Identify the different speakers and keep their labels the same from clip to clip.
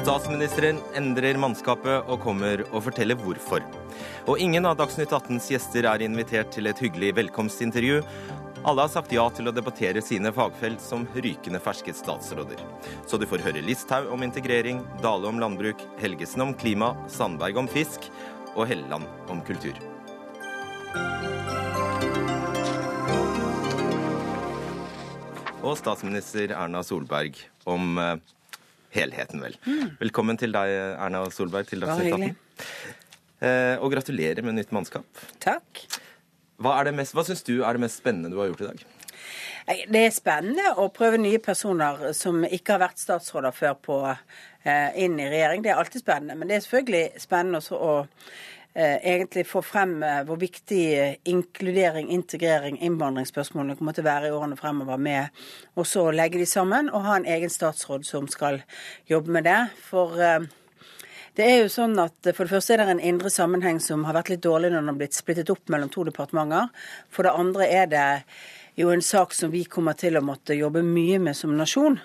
Speaker 1: Statsministeren endrer mannskapet og kommer og forteller hvorfor. Og ingen av Dagsnytt 18s gjester er invitert til et hyggelig velkomstintervju. Alle har sagt ja til å debattere sine fagfelt som rykende ferske statsråder. Så du får høre Listhaug om integrering, Dale om landbruk, Helgesen om klima, Sandberg om fisk og Helleland om kultur. Og statsminister Erna Solberg om eh, helheten, vel. Velkommen til deg, Erna Solberg, til Dagsnytt 18. Eh, og gratulerer med nytt mannskap.
Speaker 2: Takk.
Speaker 1: Hva, er det mest- hva syns du er det mest spennende du har gjort i dag?
Speaker 2: Det er spennende å prøve nye personer som ikke har vært statsråder før på eh, inn i regjering. Det er alltid spennende. Men det er selvfølgelig spennende også å egentlig få frem eh, hvor viktig eh, inkludering, integrering, innvandringsspørsmålene kommer til å være i årene fremover med også å legge de sammen og ha en egen statsråd som skal jobbe med det. For eh, det er jo sånn at For det første er det en indre sammenheng som har vært litt dårlig når den har blitt splittet opp mellom to departementer. For det andre er det jo en sak som vi kommer til å måtte jobbe mye med som nasjon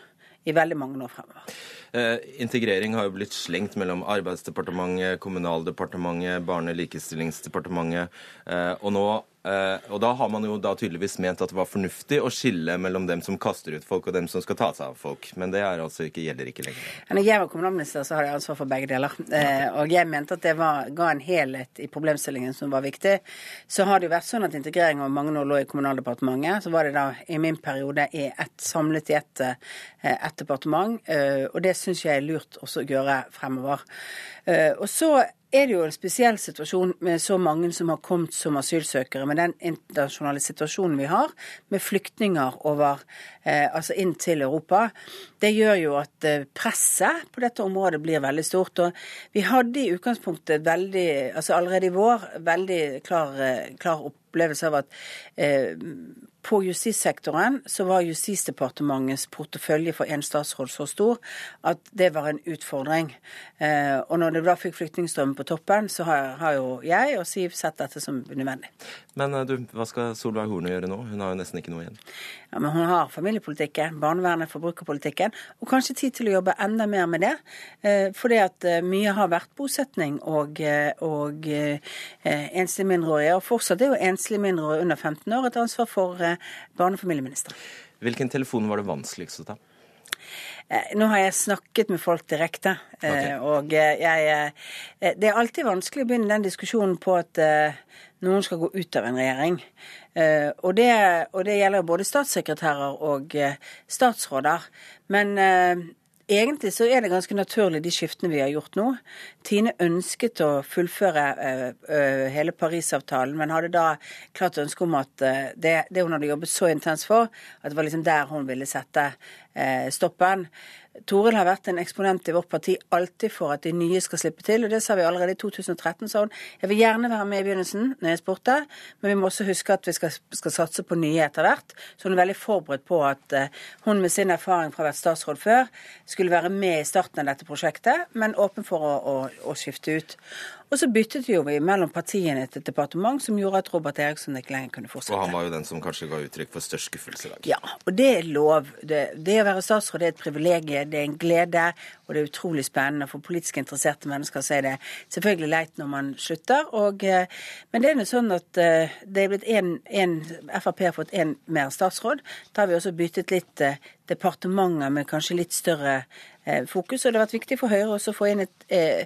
Speaker 2: i veldig mange år fremover.
Speaker 1: Eh, integrering har jo blitt slengt mellom Arbeidsdepartementet, Kommunaldepartementet, Barne- og likestillingsdepartementet. Eh, og, nå, og da har man jo da tydeligvis ment at det var fornuftig å skille mellom dem som kaster ut folk og dem som skal ta seg av folk. Men det altså ikke, gjelder ikke lenger.
Speaker 2: Når jeg var kommunalminister, så hadde jeg ansvar for begge deler. Eh, og jeg mente at det var, ga en helhet i problemstillingen som var viktig. Så har det jo vært sånn at integrering over mange år lå i Kommunaldepartementet. Så var det da i min periode i ett, samlet i ett, eh, ett departement. Eh, og det syns jeg er lurt også å gjøre fremover. Eh, og så er det jo en spesiell situasjon med så mange som har kommet som asylsøkere, med den internasjonale situasjonen vi har, med flyktninger over, eh, altså inn til Europa. Det gjør jo at eh, presset på dette området blir veldig stort. Og vi hadde i utgangspunktet veldig, altså allerede i vår, veldig klar, eh, klar opplevelse av at eh, på justissektoren så var Justisdepartementets portefølje for én statsråd så stor at det var en utfordring. Eh, og når det da fikk flyktningstrømmen på toppen, så har, har jo jeg og Siv sett dette som nødvendig.
Speaker 1: Men eh, du, hva skal Solveig Horne gjøre nå? Hun har jo nesten ikke noe igjen.
Speaker 2: Ja, Men hun har familiepolitikken, barnevernet, forbrukerpolitikken, og kanskje tid til å jobbe enda mer med det. Eh, fordi at mye har vært bosetning og, og eh, enslige mindreårige. Og fortsatt er jo enslige mindreårige under 15 år et ansvar for eh, barne- og familieminister.
Speaker 1: Hvilken telefon var det vanskeligst å ta?
Speaker 2: Eh, Nå har jeg snakket med folk direkte, okay. og eh, jeg eh, Det er alltid vanskelig å begynne den diskusjonen på at eh, noen skal gå ut av en regjering. Eh, Og det, og det gjelder både statssekretærer og eh, statsråder. Men eh, Egentlig så er det ganske naturlig de skiftene vi har gjort nå. Tine ønsket å fullføre eh, eh, hele Parisavtalen, men hadde da klart ønske om at eh, det, det hun hadde jobbet så intenst for, at det var liksom der hun ville sette stoppen. Toril har vært en eksponent i vårt parti alltid for at de nye skal slippe til, og det sa vi allerede i 2013. sa hun jeg vil gjerne være med i begynnelsen når jeg spurte, men vi må også huske at vi skal, skal satse på nye etter hvert. Så hun er veldig forberedt på at eh, hun med sin erfaring fra å ha vært statsråd før, skulle være med i starten av dette prosjektet, men åpen for å, å, å skifte ut. Og så byttet jo vi mellom partiene til departement som gjorde at Robert Eriksson ikke lenger kunne fortsette.
Speaker 1: Og han var jo den som kanskje ga uttrykk for størst skuffelse i dag.
Speaker 2: Ja, og det er lov. Det, det å være statsråd er et privilegium, det er en glede, og det er utrolig spennende. For politisk interesserte mennesker så er det selvfølgelig leit når man slutter. Og, eh, men det er jo sånn at eh, det er blitt en, en Frp har fått en mer statsråd. Da har vi også byttet litt eh, departementer med kanskje litt større fokus. Og det har vært viktig for Høyre også å få inn et, eh,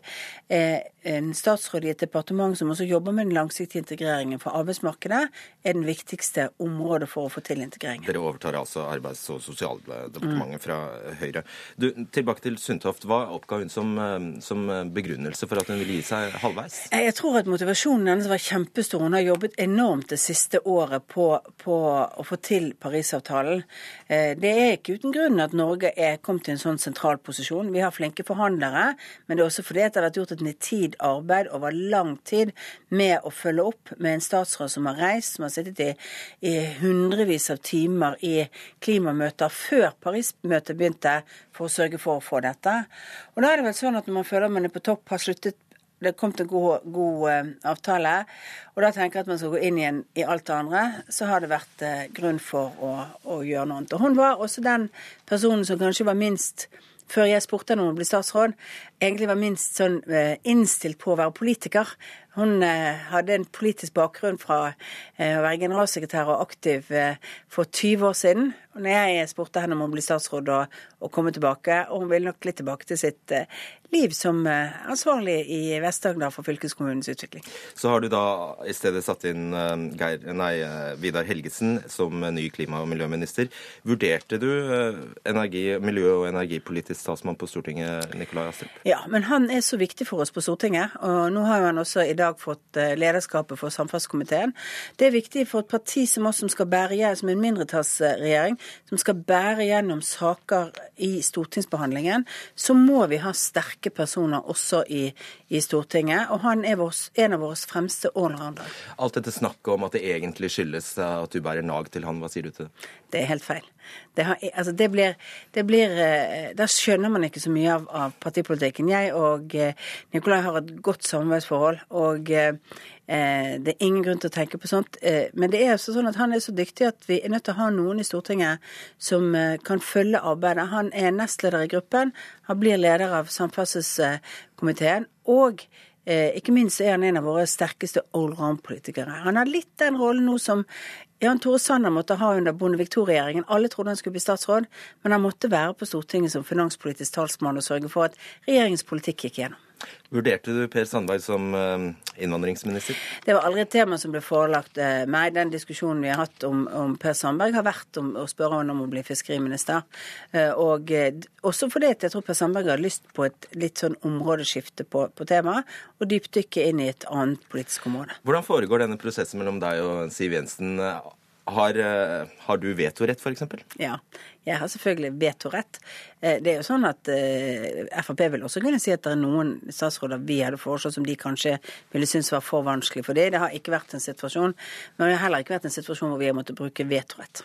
Speaker 2: eh, en statsråd i et departement som også jobber med den langsiktige integreringen. For arbeidsmarkedet er den viktigste området for å få til integreringen.
Speaker 1: Dere overtar altså Arbeids- og sosialdepartementet fra Høyre. Du, tilbake til Sundtoft. Hva oppga hun som, eh, som begrunnelse for at hun ville gi seg halvveis?
Speaker 2: Eh, Jeg tror at motivasjonen hennes var kjempestor. Hun har jobbet enormt det siste året på, på å få til Parisavtalen. Eh, Det er ikke uten grunn at Norge er kommet i en sånn sentral posisjon. Vi har flinke forhandlere, men det er også fordi at det har vært gjort et nitid arbeid over lang tid med å følge opp med en statsråd som har reist, som har sittet i, i hundrevis av timer i klimamøter før Paris-møtet begynte, for å sørge for å få dette. Og da er det vel sånn at når man føler man er på topp, har sluttet det kom til en god, god eh, avtale, og da tenker jeg at man skal gå inn igjen i alt det andre, så har det vært eh, grunn for å, å gjøre noe annet. Og hun var også den personen som kanskje var minst før jeg spurte henne om å bli statsråd, egentlig var minst sånn innstilt på å være politiker. Hun hadde en politisk bakgrunn fra å være generalsekretær og aktiv for 20 år siden. Når jeg spurte henne om å bli statsråd og, og komme tilbake, og hun ville nok litt tilbake til sitt liv som ansvarlig i Vest-Agder for fylkeskommunens utvikling.
Speaker 1: Så har du da i stedet satt inn Geir, nei, Vidar Helgesen som ny klima- og miljøminister. Vurderte du energi, miljø- og energipolitisk statsmann på Stortinget, Nikolai Astrup?
Speaker 2: Ja, men han er så viktig for oss på Stortinget. Og nå har han også i dag fått eh, lederskapet for samferdselskomiteen. Det er viktig for et parti som oss som skal bære som en mindretallsregjering, som skal bære gjennom saker i stortingsbehandlingen, så må vi ha sterke personer også i, i Stortinget. Og han er vår, en av våre fremste allroundere.
Speaker 1: Alt dette snakket om at det egentlig skyldes at du bærer nag til han, hva sier du til det?
Speaker 2: Det er helt feil. Det, har, altså det, blir, det blir, eh, Da skjønner man ikke så mye av, av partipolitikken. Jeg og eh, Nikolai har et godt samarbeidsforhold. og eh, det er ingen grunn til å tenke på sånt. Men det er også sånn at han er så dyktig at vi er nødt til å ha noen i Stortinget som kan følge arbeidet. Han er nestleder i gruppen, han blir leder av samferdselskomiteen. Og ikke minst er han en av våre sterkeste allround-politikere. Han har litt den rollen nå som Jan Tore Sanner måtte ha under Bondevik II-regjeringen. Alle trodde han skulle bli statsråd, men han måtte være på Stortinget som finanspolitisk talsmann og sørge for at regjeringens politikk gikk gjennom.
Speaker 1: Vurderte du Per Sandberg som eh, innvandringsminister?
Speaker 2: Det var aldri et tema som ble forelagt eh, meg. Den diskusjonen vi har hatt om, om Per Sandberg, har vært om å spørre ham om å bli fiskeriminister. Eh, og også fordi jeg tror Per Sandberg har lyst på et litt sånn områdeskifte på, på temaet, og dypdykke inn i et annet politisk område.
Speaker 1: Hvordan foregår denne prosessen mellom deg og Siv Jensen? Har, eh, har, du vetorett, f.eks.?
Speaker 2: Ja, jeg har selvfølgelig vetorett. Eh, det er jo sånn at eh, Frp vil også kunne si at det er noen statsråder vi hadde foreslått som de kanskje ville synes var for vanskelig for det. Det har ikke vært en situasjon. Men det har heller ikke vært en situasjon hvor vi har måttet bruke vetorett.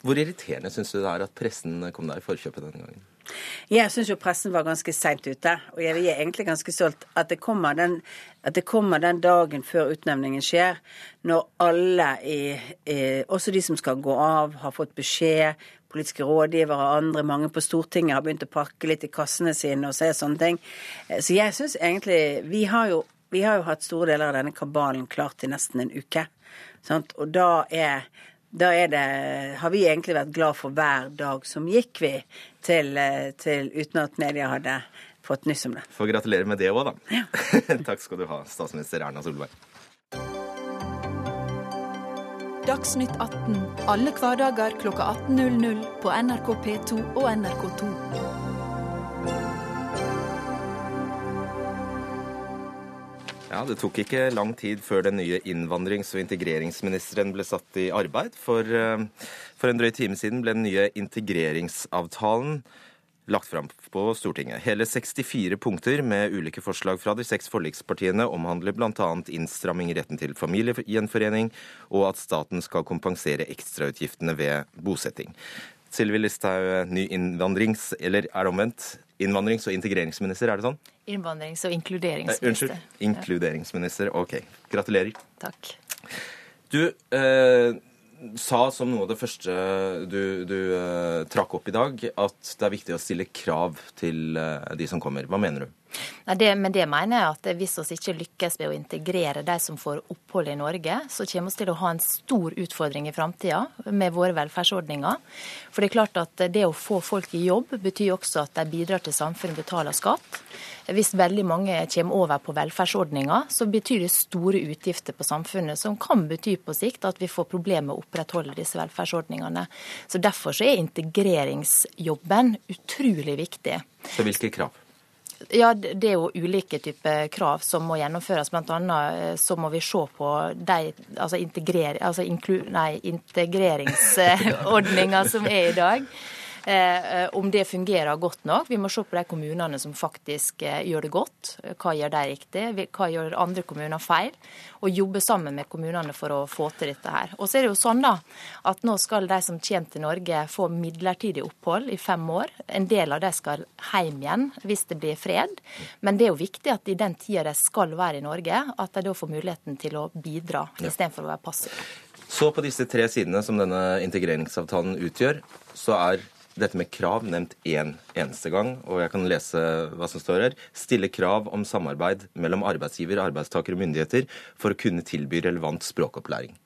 Speaker 1: Hvor irriterende syns du det er at pressen kom deg i forkjøpet denne gangen?
Speaker 2: Jeg syns jo pressen var ganske seint ute, og jeg er egentlig ganske stolt at det, den, at det kommer den, dagen før utnevningen skjer, når alle, i, i, også de som skal gå av, har fått beskjed, politiske rådgivere og andre, mange på Stortinget har begynt å pakke litt i kassene sine og se sånne ting. Så jeg syns egentlig Vi har jo vi har jo hatt store deler av denne kabalen klart i nesten en uke. Sant? Og da er da det, har vi egentlig vært glad for hver dag som gikk, vi, til, til, uten at media hadde fått nyss om det.
Speaker 1: Får gratulere med det òg, da.
Speaker 2: Ja.
Speaker 1: Takk skal du ha, statsminister Erna Solberg.
Speaker 3: Dagsnytt 18 alle hverdager klokka 18.00 på NRK P2 og NRK2.
Speaker 1: Ja, Det tok ikke lang tid før den nye innvandrings- og integreringsministeren ble satt i arbeid. For, eh, for en drøy time siden ble den nye integreringsavtalen lagt fram på Stortinget. Hele 64 punkter med ulike forslag fra de seks forlikspartiene omhandler bl.a. innstramming i retten til familiegjenforening, og at staten skal kompensere ekstrautgiftene ved bosetting. Sylvi Listhaug, ny innvandrings... Eller er det omvendt? Innvandrings- og integreringsminister, er det sånn?
Speaker 3: Innvandrings- og inkluderingsminister.
Speaker 1: Eh, unnskyld. Inkluderingsminister. OK. Gratulerer.
Speaker 3: Takk.
Speaker 1: Du eh, sa som noe av det første du, du eh, trakk opp i dag, at det er viktig å stille krav til eh, de som kommer. Hva mener du?
Speaker 3: Nei, det, men det mener jeg at hvis vi ikke lykkes med å integrere de som får opphold i Norge, så kommer vi til å ha en stor utfordring i framtida med våre velferdsordninger. For det er klart at det å få folk i jobb betyr også at de bidrar til samfunnet, betaler skatt. Hvis veldig mange kommer over på velferdsordninger, så betyr det store utgifter på samfunnet, som kan bety på sikt at vi får problemer med å opprettholde disse velferdsordningene. Så Derfor så er integreringsjobben utrolig viktig.
Speaker 1: Så hvilke krav?
Speaker 3: Ja, Det er jo ulike typer krav som må gjennomføres. Blant annet eh, så må vi se på de altså altså nei, integreringsordninger som er i dag. Eh, om det fungerer godt nok. Vi må se på de kommunene som faktisk eh, gjør det godt. Hva gjør de riktig, hva gjør andre kommuner feil? Og jobbe sammen med kommunene for å få til dette her. Og så er det jo sånn da, at nå skal de som kommer til Norge få midlertidig opphold i fem år. En del av de skal hjem igjen hvis det blir fred. Men det er jo viktig at i den tida de skal være i Norge, at de da får muligheten til å bidra istedenfor å være passive.
Speaker 1: Så på disse tre sidene som denne integreringsavtalen utgjør, så er dette med krav nevnt én eneste gang, og jeg kan lese hva som står her. Stille krav om samarbeid mellom arbeidsgiver, arbeidstaker og myndigheter for å kunne tilby relevant språkopplæring.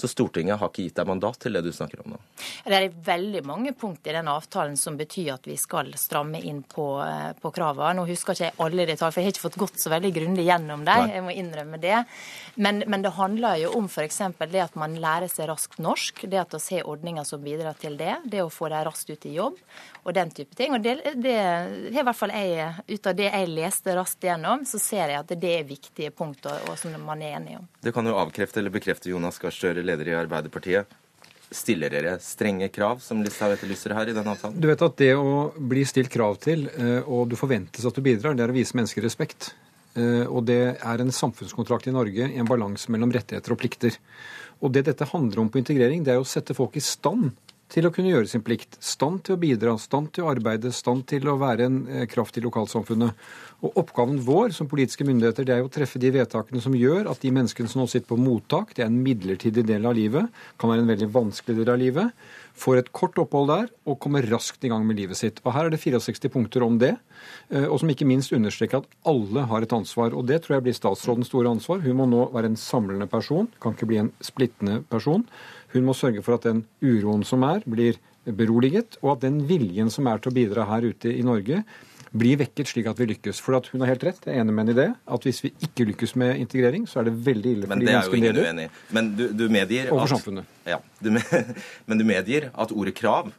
Speaker 1: Så Stortinget har ikke gitt deg mandat til det du snakker om nå?
Speaker 3: Det er veldig mange punkt i den avtalen som betyr at vi skal stramme inn på, eh, på kravene. Nå husker ikke jeg alle detaljer, for jeg har ikke fått gått så veldig grundig gjennom dem. Jeg må innrømme det. Men, men det handler jo om f.eks. det at man lærer seg raskt norsk. Det at vi har ordninger som bidrar til det. Det å få dem raskt ut i jobb og den type ting. Og det, det i hvert fall jeg, ut av det jeg leste raskt gjennom, så ser jeg at det er viktige punkter og som man er enig om.
Speaker 1: Det kan jo avkrefte eller bekrefte Jonas Gahr Støre, leder i Arbeiderpartiet. Stiller dere strenge krav, som Listhaug etterlyser her i den avtalen?
Speaker 4: Du vet at det å bli stilt krav til, eh, og du forventes at du bidrar, det er å vise mennesker respekt. Eh, og det er en samfunnskontrakt i Norge i en balanse mellom rettigheter og plikter. Og det dette handler om på integrering, det er å sette folk i stand til å kunne gjøre sin plikt. Stand til å bidra, stand til å arbeide, stand til å være en eh, kraft i lokalsamfunnet. Og Oppgaven vår som politiske myndigheter det er å treffe de vedtakene som gjør at de menneskene som nå sitter på mottak, det er en midlertidig del av livet, kan være en veldig vanskelig del av livet, får et kort opphold der og kommer raskt i gang med livet sitt. Og Her er det 64 punkter om det, eh, og som ikke minst understreker at alle har et ansvar. Og Det tror jeg blir statsrådens store ansvar. Hun må nå være en samlende person, kan ikke bli en splittende person. Hun må sørge for at den uroen som er, blir beroliget, og at den viljen som er til å bidra her ute i Norge, blir vekket slik at vi lykkes. For at hun har helt rett, jeg er enig med henne i det, at hvis vi ikke lykkes med integrering, så er det veldig ille for
Speaker 1: de menneskene det er uenig. Men du, du medgir
Speaker 4: at, samfunnet.
Speaker 1: Ja, du, men du medgir at ordet krav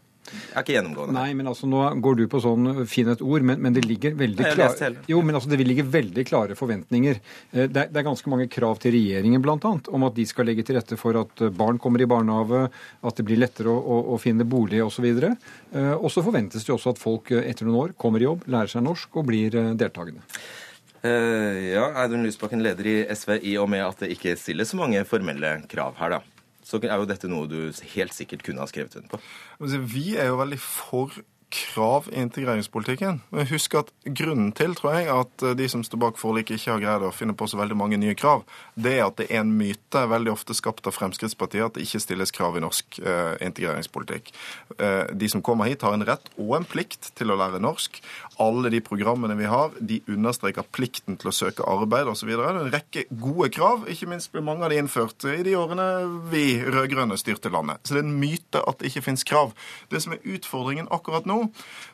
Speaker 1: er ikke gjennomgående.
Speaker 4: Nei, men altså nå går du på sånn fin et ord, men, men det ligger veldig klare Jo, men altså det ligger veldig klare forventninger. Eh, det er, det er ganske mange krav til regjeringen bl.a. om at de skal legge til rette for at eh, barn kommer i barnehage, at det blir lettere å, å, å finne bolig osv. Eh, og så forventes det også at folk etter noen år kommer i jobb, lærer seg norsk og blir deltakende.
Speaker 1: Ja, Audun Lysbakken, leder i SV, i og med at det ikke stilles så mange formelle krav her, da så er jo dette noe du helt sikkert kunne ha skrevet under på.
Speaker 5: Vi er jo veldig for krav i integreringspolitikken. Men husk at Grunnen til tror jeg, at de som står bak forliket, ikke har greid å finne på så veldig mange nye krav, det er at det er en myte, veldig ofte skapt av Fremskrittspartiet, at det ikke stilles krav i norsk eh, integreringspolitikk. Eh, de som kommer hit, har en rett og en plikt til å lære norsk. Alle de programmene vi har, de understreker plikten til å søke arbeid osv. Det er en rekke gode krav, ikke minst ble mange av de innført i de årene vi rød-grønne styrte landet. Så det er en myte at det ikke finnes krav. Det som er utfordringen akkurat nå,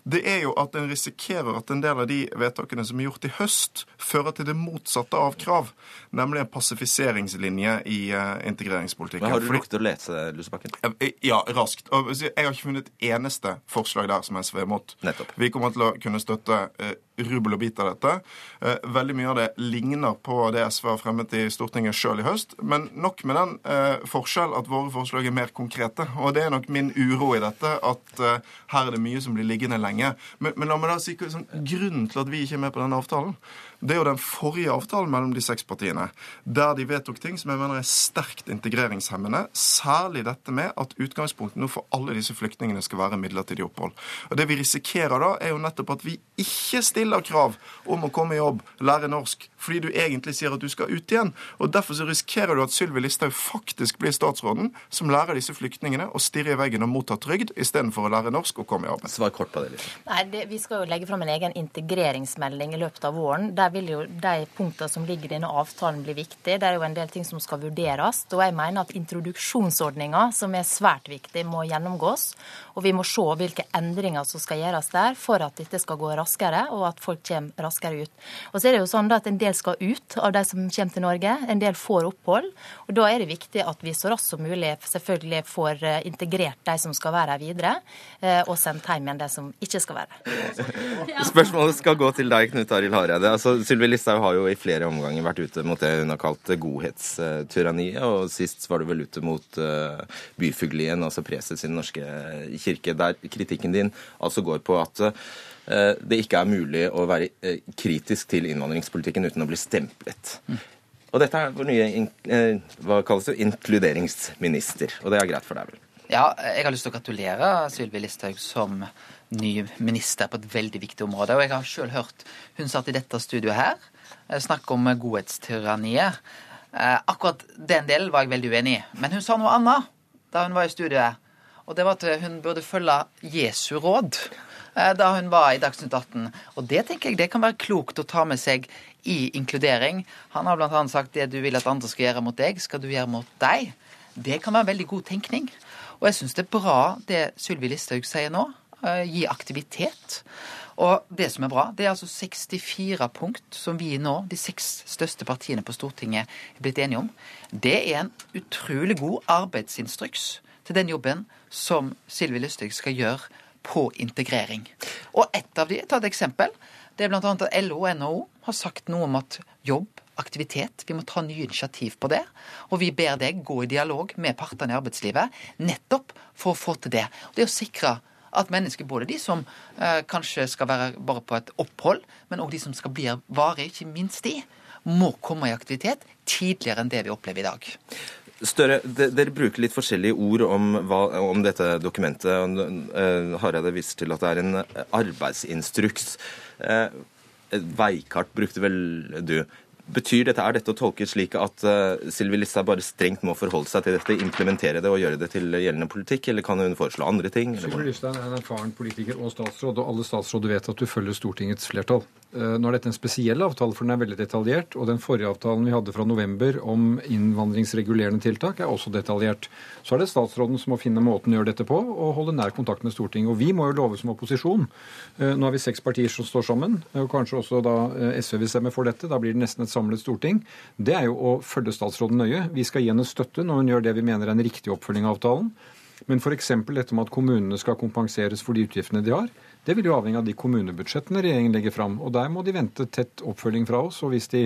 Speaker 5: det er jo at en risikerer at en del av de vedtakene som er gjort i høst, fører til det motsatte av krav, nemlig en passifiseringslinje i uh, integreringspolitikken.
Speaker 1: Men Har du lukket å lese Lusebakken?
Speaker 5: Ja, raskt. Jeg har ikke funnet et eneste forslag der som SV er imot.
Speaker 1: Nettopp.
Speaker 5: Vi kommer til å kunne støtte uh, rubbel og bit av dette. Eh, veldig mye av det ligner på det SV har fremmet i Stortinget sjøl i høst, men nok med den eh, forskjell at våre forslag er mer konkrete. Og det er nok min uro i dette, at eh, her er det mye som blir liggende lenge. Men, men la meg da si sånn, grunnen til at vi ikke er med på denne avtalen, det er jo den forrige avtalen mellom de seks partiene, der de vedtok ting som jeg mener er sterkt integreringshemmende, særlig dette med at utgangspunktet nå for alle disse flyktningene skal være midlertidig opphold. Og Det vi risikerer da, er jo nettopp at vi ikke stiller krav om å komme i jobb, lære norsk, fordi du egentlig sier at du skal ut igjen. Og Derfor så risikerer du at Sylvi Listhaug faktisk blir statsråden som lærer disse flyktningene å stirre i veggen og motta trygd, istedenfor å lære norsk og komme i arbeid.
Speaker 1: Svar kort på det. Liksom.
Speaker 3: Nei, det, Vi skal jo legge fram en egen integreringsmelding i løpet av våren. der der vil jo de punktene som ligger i denne avtalen bli viktige. Det er jo en del ting som skal vurderes. Og jeg mener at introduksjonsordninga, som er svært viktig, må gjennomgås. Og vi må se hvilke endringer som skal gjøres der for at dette skal gå raskere, og at folk kommer raskere ut. Og så er det jo sånn at en del skal ut av de som kommer til Norge. En del får opphold. Og da er det viktig at vi så raskt som mulig selvfølgelig får eh, integrert de som skal være her videre, eh, og sendt hjem igjen de som ikke skal være her.
Speaker 1: Spørsmålet skal gå til deg, Knut Arild Hareide. Altså, Sylvi Listhaug har jo i flere omganger vært ute mot det hun har kalt godhetstyranniet. Og sist var du vel ute mot uh, byfuglien, altså preses i Den norske kirke, der kritikken din altså går på at det ikke er mulig å være uh, kritisk til innvandringspolitikken uten å bli stemplet. Mm. Og dette er vår nye hva kalles det, inkluderingsminister, og det er greit for deg, vel?
Speaker 6: Ja, jeg har lyst til å gratulere Sylvi Listhaug som ny minister på et veldig viktig område. Og jeg har sjøl hørt hun satt i dette studioet her, eh, snakke om godhetstyranniet. Eh, akkurat den delen var jeg veldig uenig i. Men hun sa noe annet da hun var i studioet. Og det var at hun burde følge Jesu råd eh, da hun var i Dagsnytt 18. Og det tenker jeg det kan være klokt å ta med seg i inkludering. Han har bl.a. sagt det du vil at andre skal gjøre mot deg, skal du gjøre mot deg. Det kan være veldig god tenkning. Og jeg syns det er bra det Sylvi Listhaug sier nå. Eh, gi aktivitet. Og det som er bra, det er altså 64 punkt som vi nå, de seks største partiene på Stortinget, er blitt enige om. Det er en utrolig god arbeidsinstruks til den jobben som Sylvi Listhaug skal gjøre på integrering. Og ett av de, ta et eksempel, det er bl.a. at LO og NHO har sagt noe om at jobb, aktivitet, vi må ta nye initiativ på det. Og vi ber deg gå i dialog med partene i arbeidslivet nettopp for å få til det. Det å sikre at mennesker, både de som eh, kanskje skal være bare på et opphold, men òg de som skal bli varig, ikke minst de, må komme i aktivitet tidligere enn det vi opplever i dag.
Speaker 1: Støre, Dere bruker litt forskjellige ord om, hva, om dette dokumentet. Uh, Hareide viser til at det er en arbeidsinstruks. Uh, veikart brukte vel du. Betyr dette, Er dette å tolke slik at uh, Sylvi Listhaug bare strengt må forholde seg til dette, implementere det og gjøre det til gjeldende politikk, eller kan hun foreslå andre ting?
Speaker 4: Sylvi Listhaug er en erfaren politiker og statsråd, og alle statsråder vet at du følger Stortingets flertall. Uh, nå er dette en spesiell avtale, for den er veldig detaljert. Og den forrige avtalen vi hadde fra november om innvandringsregulerende tiltak, er også detaljert. Så er det statsråden som må finne måten å gjøre dette på, og holde nær kontakt med Stortinget. Og vi må jo love som opposisjon. Uh, nå har vi seks partier som står sammen, og kanskje også da SV vil stemme for dette. Da blir det nesten et samlet storting, det er jo å følge statsråden nøye. Vi skal gi henne støtte når hun gjør det vi mener er en riktig oppfølging av avtalen. Men f.eks. dette med at kommunene skal kompenseres for de utgiftene de har, det vil jo avhenge av de kommunebudsjettene regjeringen legger fram. Og der må de vente tett oppfølging fra oss. Og hvis de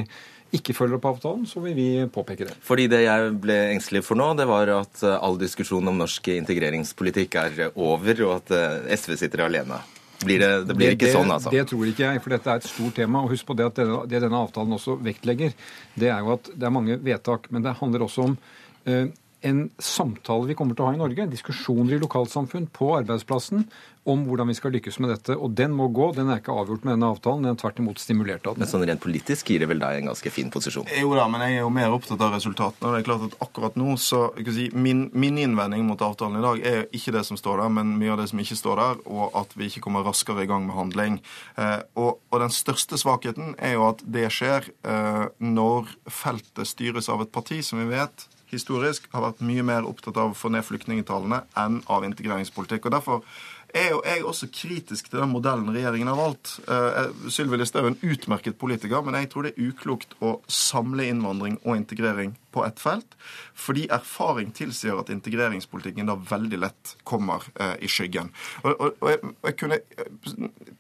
Speaker 4: ikke følger opp avtalen, så vil vi påpeke det.
Speaker 1: Fordi det jeg ble engstelig for nå, det var at all diskusjon om norsk integreringspolitikk er over, og at eh, SV sitter alene. Blir det, det, blir ikke
Speaker 4: det,
Speaker 1: sånn, altså?
Speaker 4: Det tror ikke jeg, for dette er et stort tema. og Husk på det at denne, det denne avtalen også vektlegger, det er jo at det er mange vedtak. Men det handler også om eh, en samtale vi kommer til å ha i Norge. Diskusjoner i lokalsamfunn, på arbeidsplassen, om hvordan vi skal lykkes med dette. Og den må gå. Den er ikke avgjort med denne avtalen, den er tvert imot stimulert av den.
Speaker 1: Men sånn rent politisk gir det vel deg en ganske fin posisjon?
Speaker 5: Jo da, men jeg er jo mer opptatt av resultatene. og det er klart at akkurat nå, så si, min, min, innvending mot avtalen i dag er ikke det som står der, men mye av det som ikke står der, og at vi ikke kommer raskere i gang med handling. Eh, og, og, den største svakheten er jo at det skjer eh, når feltet styres av et parti som vi vet historisk har vært mye mer opptatt av å få ned flyktningtallene enn av integreringspolitikk. og Derfor er jo jeg også kritisk til den modellen regjeringen har valgt. Uh, Sylvi Listhaug er en utmerket politiker, men jeg tror det er uklokt å samle innvandring og integrering på ett felt, fordi erfaring tilsier at integreringspolitikken da veldig lett kommer uh, i skyggen. Og, og, og jeg, jeg, kunne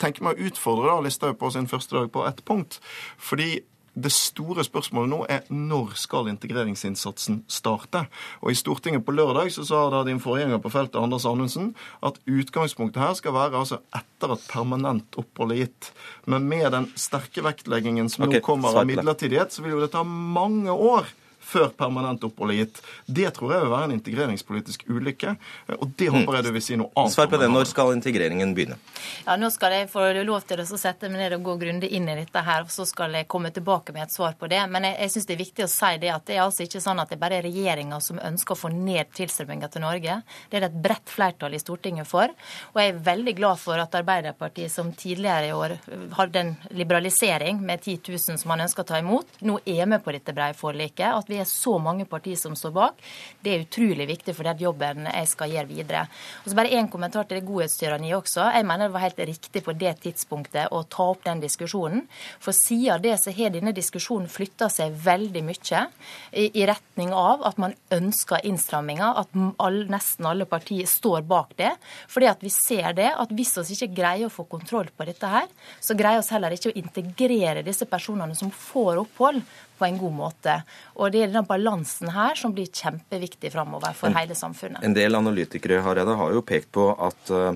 Speaker 5: tenke meg å utfordre da Listhaug på sin første dag på ett punkt. fordi det store spørsmålet nå er når skal integreringsinnsatsen starte? Og I Stortinget på lørdag så sa da din forgjenger på feltet, Anders Anundsen, at utgangspunktet her skal være altså etter at permanent opphold er gitt. Men med den sterke vektleggingen som okay, nå kommer av midlertidighet, så vil jo det ta mange år før permanent opphold er gitt. Det tror jeg vil være en integreringspolitisk ulykke, og det håper jeg du vil si noe annet
Speaker 1: Svar på det. Når skal integreringen begynne?
Speaker 3: Ja, Nå skal jeg få lov til å sette meg ned og gå grundig inn i dette her, og så skal jeg komme tilbake med et svar på det. Men jeg, jeg syns det er viktig å si det at det er altså ikke sånn at det bare er regjeringa som ønsker å få ned tilstrømminga til Norge. Det er det et bredt flertall i Stortinget for. Og jeg er veldig glad for at Arbeiderpartiet, som tidligere i år hadde en liberalisering med 10 000 som man ønsker å ta imot, nå er med på dette brede forliket. At vi er så mange partier som står bak. Det er utrolig viktig for den jobben jeg skal gjøre videre. Og så bare én kommentar til det godhetstyranniet også. Jeg mener det var helt riktig på det tidspunktet å ta opp den diskusjonen. For siden det så har denne diskusjonen flytta seg veldig mye i, retning av at man ønsker innstramminger, at all, nesten alle partier står bak det. Fordi at vi ser det, at hvis vi ikke greier å få kontroll på dette her, så greier vi heller ikke å integrere disse personene som får opphold, på en god måte. Og Det er den balansen her som blir kjempeviktig framover for en, hele samfunnet.
Speaker 1: En del analytikere Hareide, har jo pekt på at uh,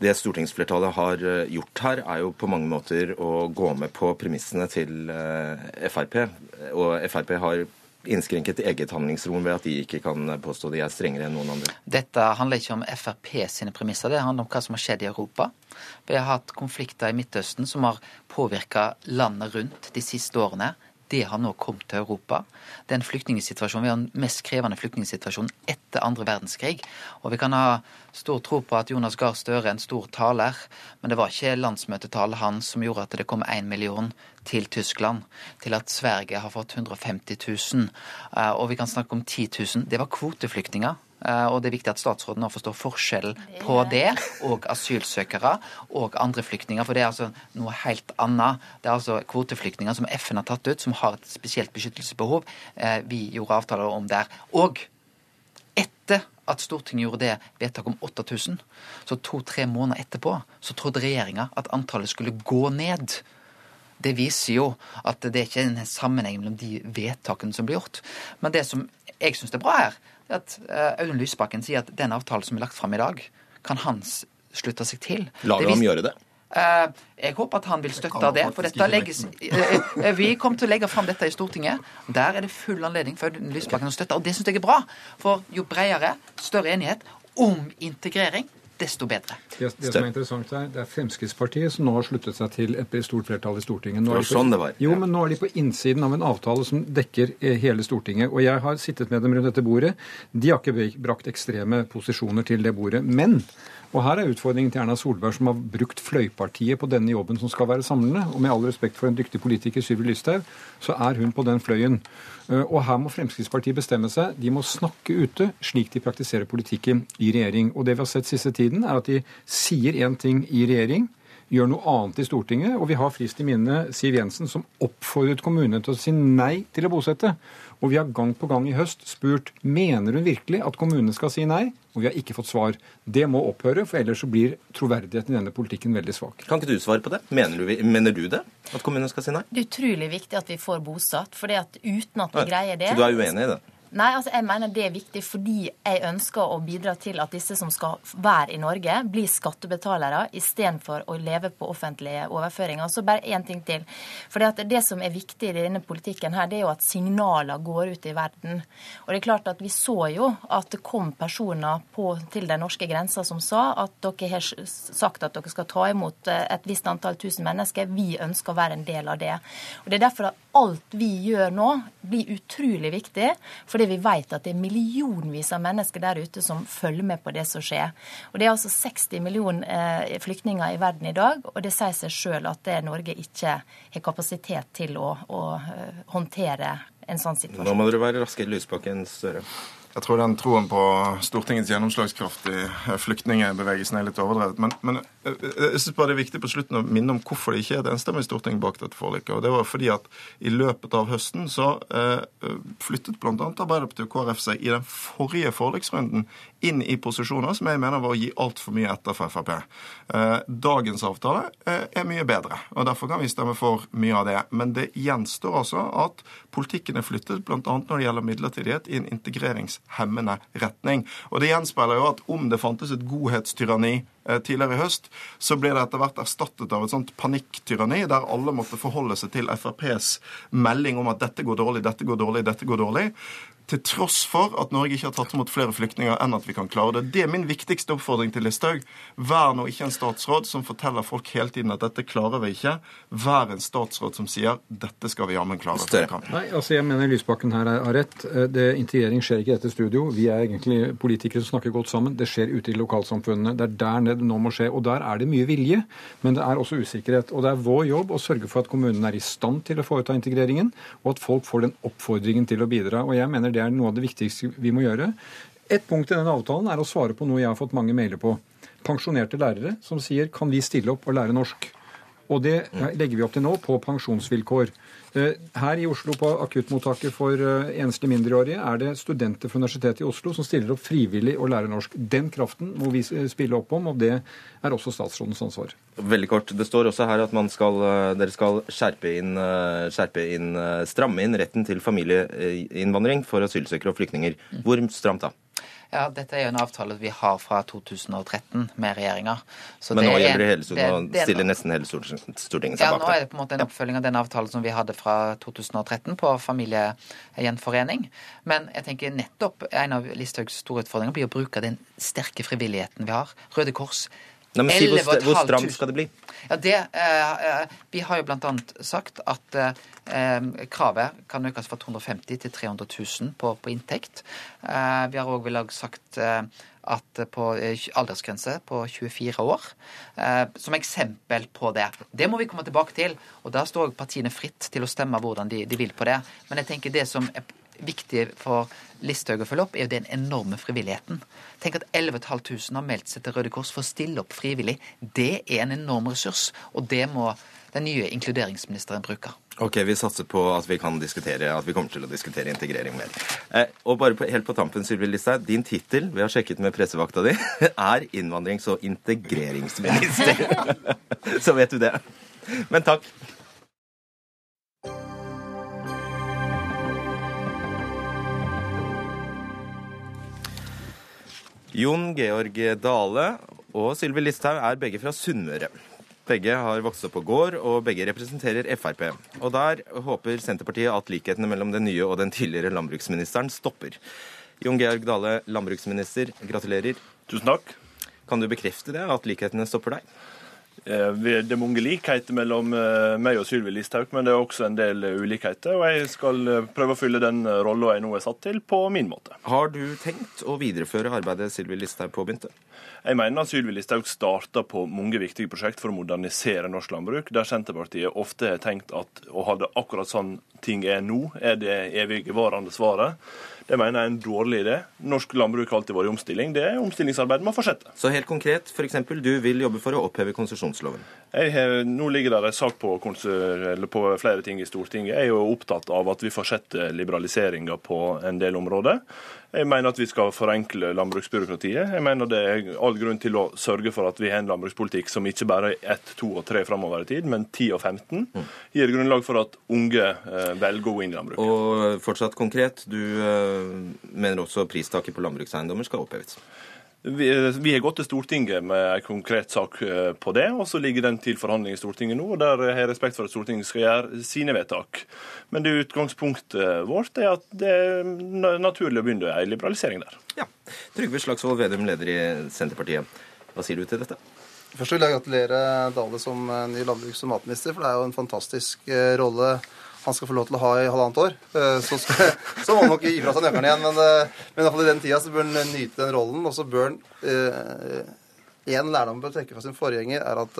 Speaker 1: det stortingsflertallet har eh, gjort her, er jo på mange måter å gå med på premissene til uh, Frp. Og Frp har innskrenket eget handlingsrom ved at de ikke kan påstå de er strengere enn noen andre?
Speaker 6: Dette handler ikke om Frp sine premisser, det handler om hva som har skjedd i Europa. Vi har hatt konflikter i Midtøsten som har påvirka landet rundt de siste årene det har nå kommet til Europa. Den flyktningsituasjonen, Vi har den mest krevende flyktningsituasjonen etter andre verdenskrig. Og vi kan ha stor tro på at Jonas Gahr Støre er en stor taler, men det var ikke landsmøtetalen hans som gjorde at det kom én million til Tyskland, til at Sverige har fått 150 000, eh, og vi kan snakke om 10 000. Det var kvoteflyktninger. Eh, og det er viktig at statsråden nå forstår forskjellen på det og asylsøkere og andre flyktninger. For det er altså noe helt annet. Det er altså kvoteflyktninger som FN har tatt ut, som har et spesielt beskyttelsesbehov. Eh, vi gjorde avtaler om der. Og etter at Stortinget gjorde det vedtaket om 8000, så to-tre måneder etterpå, så trodde regjeringa at antallet skulle gå ned. Det viser jo at det er ikke en sammenheng mellom de vedtakene som blir gjort. Men det som jeg syns er bra her, er at eh, Audun Lysbakken sier at den avtalen som er lagt fram i dag, kan Hans slutte seg til.
Speaker 1: Lar du ham gjøre det?
Speaker 6: Uh, jeg håper at han vil støtte det. for dette legges, uh, Vi kommer til å legge fram dette i Stortinget. Der er det full anledning for Audun Lysbakken å støtte, og det syns jeg er bra. For jo bredere, større enighet om integrering, desto bedre.
Speaker 4: Det, det som er interessant her, det er Fremskrittspartiet som nå har sluttet seg til et stort flertall i Stortinget. Nå
Speaker 1: det var
Speaker 4: på,
Speaker 1: sånn det var.
Speaker 4: Jo, men nå er de på innsiden av en avtale som dekker eh, hele Stortinget. Og jeg har sittet med dem rundt dette bordet. De har ikke brakt ekstreme posisjoner til det bordet. Men og her er utfordringen til Erna Solberg, som har brukt fløypartiet på denne jobben som skal være samlende. Og med all respekt for en dyktig politiker, Sylvi Listhaug, så er hun på den fløyen. Eh, og her må Fremskrittspartiet bestemme seg. De må snakke ute slik de praktiserer politikken i regjering. Og det vi har sett siste tiden, er at de sier én ting i regjering, gjør noe annet i Stortinget. Og vi har frist i minne Siv Jensen som oppfordret kommunene til å si nei til å bosette. Og vi har gang på gang i høst spurt mener hun virkelig at kommunene skal si nei, og vi har ikke fått svar. Det må opphøre, for ellers så blir troverdigheten i denne politikken veldig svak.
Speaker 1: Kan ikke du svare på det? Mener du, mener du det? At kommunene skal si nei?
Speaker 3: Det er utrolig viktig at vi får bosatt. for uten at vi greier det
Speaker 1: Så du er uenig i det?
Speaker 3: Nei, altså jeg mener det er viktig fordi jeg ønsker å bidra til at disse som skal være i Norge, blir skattebetalere istedenfor å leve på offentlige overføringer. Så bare én ting til. For det, som er viktig i denne politikken her, det er jo at signaler går ut i verden. Og det er klart at vi så jo at det kom personer på, til den norske grensa som sa at dere har sagt at dere skal ta imot eh, et visst antall tusen mennesker. Vi ønsker å være en del av det. Og det er derfor at alt vi gjør nå, blir utrolig viktig. for fordi vi vet at det er millionvis av mennesker der ute som følger med på det som skjer. Og Det er altså 60 millioner eh, flyktninger i verden i dag, og det sier seg sjøl at Norge ikke har kapasitet til å, å uh, håndtere en sånn situasjon.
Speaker 1: Nå må dere være raskere, Lysbakken Støre.
Speaker 5: Jeg tror den troen på Stortingets gjennomslagskraft i eh, flyktningbevegelsen er litt overdrevet. Men, men eh, jeg synes bare det er viktig på slutten å minne om hvorfor det ikke er et enstemmig storting bak dette forliket. Og det var fordi at i løpet av høsten så eh, flyttet bl.a. Arbeiderpartiet og KrF seg i den forrige forliksrunden inn i posisjoner som jeg mener var å gi altfor mye etter for Frp. Eh, dagens avtale eh, er mye bedre, og derfor kan vi stemme for mye av det. Men det gjenstår altså at politikken er flyttet bl.a. når det gjelder midlertidighet, i en integrerings hemmende retning. Og Det gjenspeiler jo at om det fantes et godhetstyranni eh, tidligere i høst, så ble det etter hvert erstattet av et sånt panikktyranni, der alle måtte forholde seg til FrPs melding om at dette går dårlig, dette går dårlig, dette går dårlig til tross for at Norge ikke har tatt imot flere flyktninger enn at vi kan klare det. Det er min viktigste oppfordring til Listhaug. Vær nå ikke en statsråd som forteller folk hele tiden at dette klarer vi ikke. Vær en statsråd som sier dette skal vi jammen klare.
Speaker 4: Nei, altså jeg mener Lysbakken her har rett. Det, integrering skjer ikke i dette studio. Vi er egentlig politikere som snakker godt sammen. Det skjer ute i lokalsamfunnene. Det er der det nå må skje. Og der er det mye vilje, men det er også usikkerhet. Og det er vår jobb å sørge for at kommunene er i stand til å foreta integreringen, og at folk får den oppfordringen til å bidra. Og jeg mener det det er noe av det viktigste vi må gjøre. Et punkt i denne avtalen er å svare på noe jeg har fått mange mailer på. Pensjonerte lærere som sier kan vi stille opp og lære norsk? Og det legger vi opp til nå på pensjonsvilkår. Eh, her i Oslo på akuttmottaket for eh, enslige mindreårige er det studenter fra Universitetet i Oslo som stiller opp frivillig og lærer norsk. Den kraften må vi spille opp om, og det er også statsrådens ansvar.
Speaker 1: Veldig kort. Det står også her at skal, eh, dere skal skjerpe inn, skjerpe inn, stramme inn retten til familieinnvandring for asylsøkere og flyktninger. Hvor stramt da?
Speaker 6: Ja, Dette er jo en avtale vi har fra 2013 med regjeringa.
Speaker 1: Men nå gjelder det hele Stortinget, nå stiller nesten hele Stortinget seg bak det?
Speaker 6: Ja, nå er det på en måte en oppfølging av den avtalen som vi hadde fra 2013 på familiegjenforening. Men jeg tenker nettopp en av Listhaugs store utfordringer blir å bruke den sterke frivilligheten vi har. Røde Kors
Speaker 1: Nei, men si hvor, hvor stramt skal det bli?
Speaker 6: Ja, det, eh, Vi har jo bl.a. sagt at eh, kravet kan økes fra 250 til 300 000 på, på inntekt. Eh, vi har òg sagt eh, at på eh, aldersgrense på 24 år. Eh, som eksempel på det. Det må vi komme tilbake til. Og da står partiene fritt til å stemme hvordan de, de vil på det. Men jeg tenker det som viktig for Listhaug å følge opp, er jo den enorme frivilligheten. Tenk at 11 500 har meldt seg til Røde Kors for å stille opp frivillig. Det er en enorm ressurs, og det må den nye inkluderingsministeren bruke.
Speaker 1: Ok, Vi satser på at vi kan diskutere, at vi kommer til å diskutere integrering mer. Eh, og bare på, helt på tampen, Sylvi Listhaug. Din tittel, vi har sjekket med pressevakta di, er innvandrings- og integreringsminister. Så vet du det. Men takk. Jon Georg Dale og Sylvi Listhaug er begge fra Sunnmøre. Begge har vokst opp på gård, og begge representerer Frp. Og der håper Senterpartiet at likhetene mellom den nye og den tidligere landbruksministeren stopper. Jon Georg Dale, landbruksminister, gratulerer.
Speaker 7: Tusen takk.
Speaker 1: Kan du bekrefte det, at likhetene stopper deg?
Speaker 7: Eh, det er mange likheter mellom eh, meg og Sylvi Listhaug, men det er også en del ulikheter. Og jeg skal eh, prøve å fylle den rolla jeg nå er satt til, på min måte.
Speaker 1: Har du tenkt å videreføre arbeidet Sylvi Listhaug påbegynte?
Speaker 7: Jeg mener Sylvi Listhaug starta på mange viktige prosjekt for å modernisere norsk landbruk, der Senterpartiet ofte har tenkt at å ha det akkurat sånn ting er nå, er det evigvarende svaret. Det mener jeg er en dårlig idé. Norsk landbruk har alltid vært i omstilling. Det omstillingsarbeidet må fortsette.
Speaker 1: Så helt konkret, f.eks. du vil jobbe for å oppheve konsesjonsloven?
Speaker 7: Har, nå ligger det en sak på, på, flere ting i Stortinget. Jeg er jo opptatt av at vi fortsetter liberaliseringa på en del områder. Jeg mener at vi skal forenkle landbruksbyråkratiet. Jeg mener det er all grunn til å sørge for at vi har en landbrukspolitikk som ikke bare er ett, to og tre framover i tid, men 10 og 15. Gir grunnlag for at unge eh, velger å gå inn i landbruket.
Speaker 1: Og fortsatt konkret, du eh, mener også pristaket på landbrukseiendommer skal oppheves?
Speaker 7: Vi, vi, har gått til Stortinget med en konkret sak eh, på det, og så ligger den til forhandling i Stortinget nå. og Der har jeg respekt for at Stortinget skal gjøre sine vedtak. Men det utgangspunktet vårt er at det er naturlig å begynne en liberalisering der.
Speaker 1: Ja. Trygve Slagsvold Vedum, leder i Senterpartiet. Hva sier du til dette?
Speaker 8: Først vil jeg gratulere Dale som ny landbruks- og matminister, for det er jo en fantastisk eh, rolle han skal få lov til å ha i halvannet år. Eh, så, skal, så må han nok gi fra seg nøkkelen igjen. Men, eh, men i den tida så bør han nyte den rollen. Og så bør han Én eh, lærdom bør trekke fra sin forgjenger, er at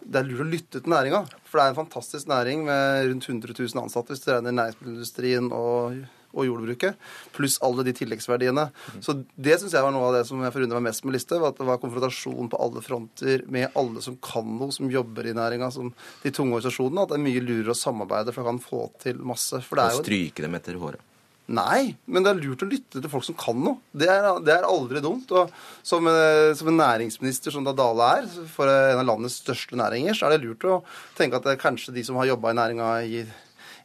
Speaker 8: det er lurt å lytte til næringa. For det er en fantastisk næring med rundt 100 000 ansatte hvis du regner næringsmiddelindustrien og og jordbruket, pluss alle de tilleggsverdiene. Så det syns jeg var noe av det som jeg forundra meg mest med Listhaug, at det var konfrontasjon på alle fronter med alle som kan noe, som jobber i næringa, som de tunge organisasjonene. At det er mye lurere å samarbeide, for å kan få til masse. For det
Speaker 1: er jo... Stryke dem etter håret?
Speaker 8: Nei, men det er lurt å lytte til folk som kan noe. Det er, det er aldri dumt. Og som, eh, som, en næringsminister som da Dale er, for en av landets største næringer, så er det lurt å tenke at det er kanskje de som har jobba i næringa i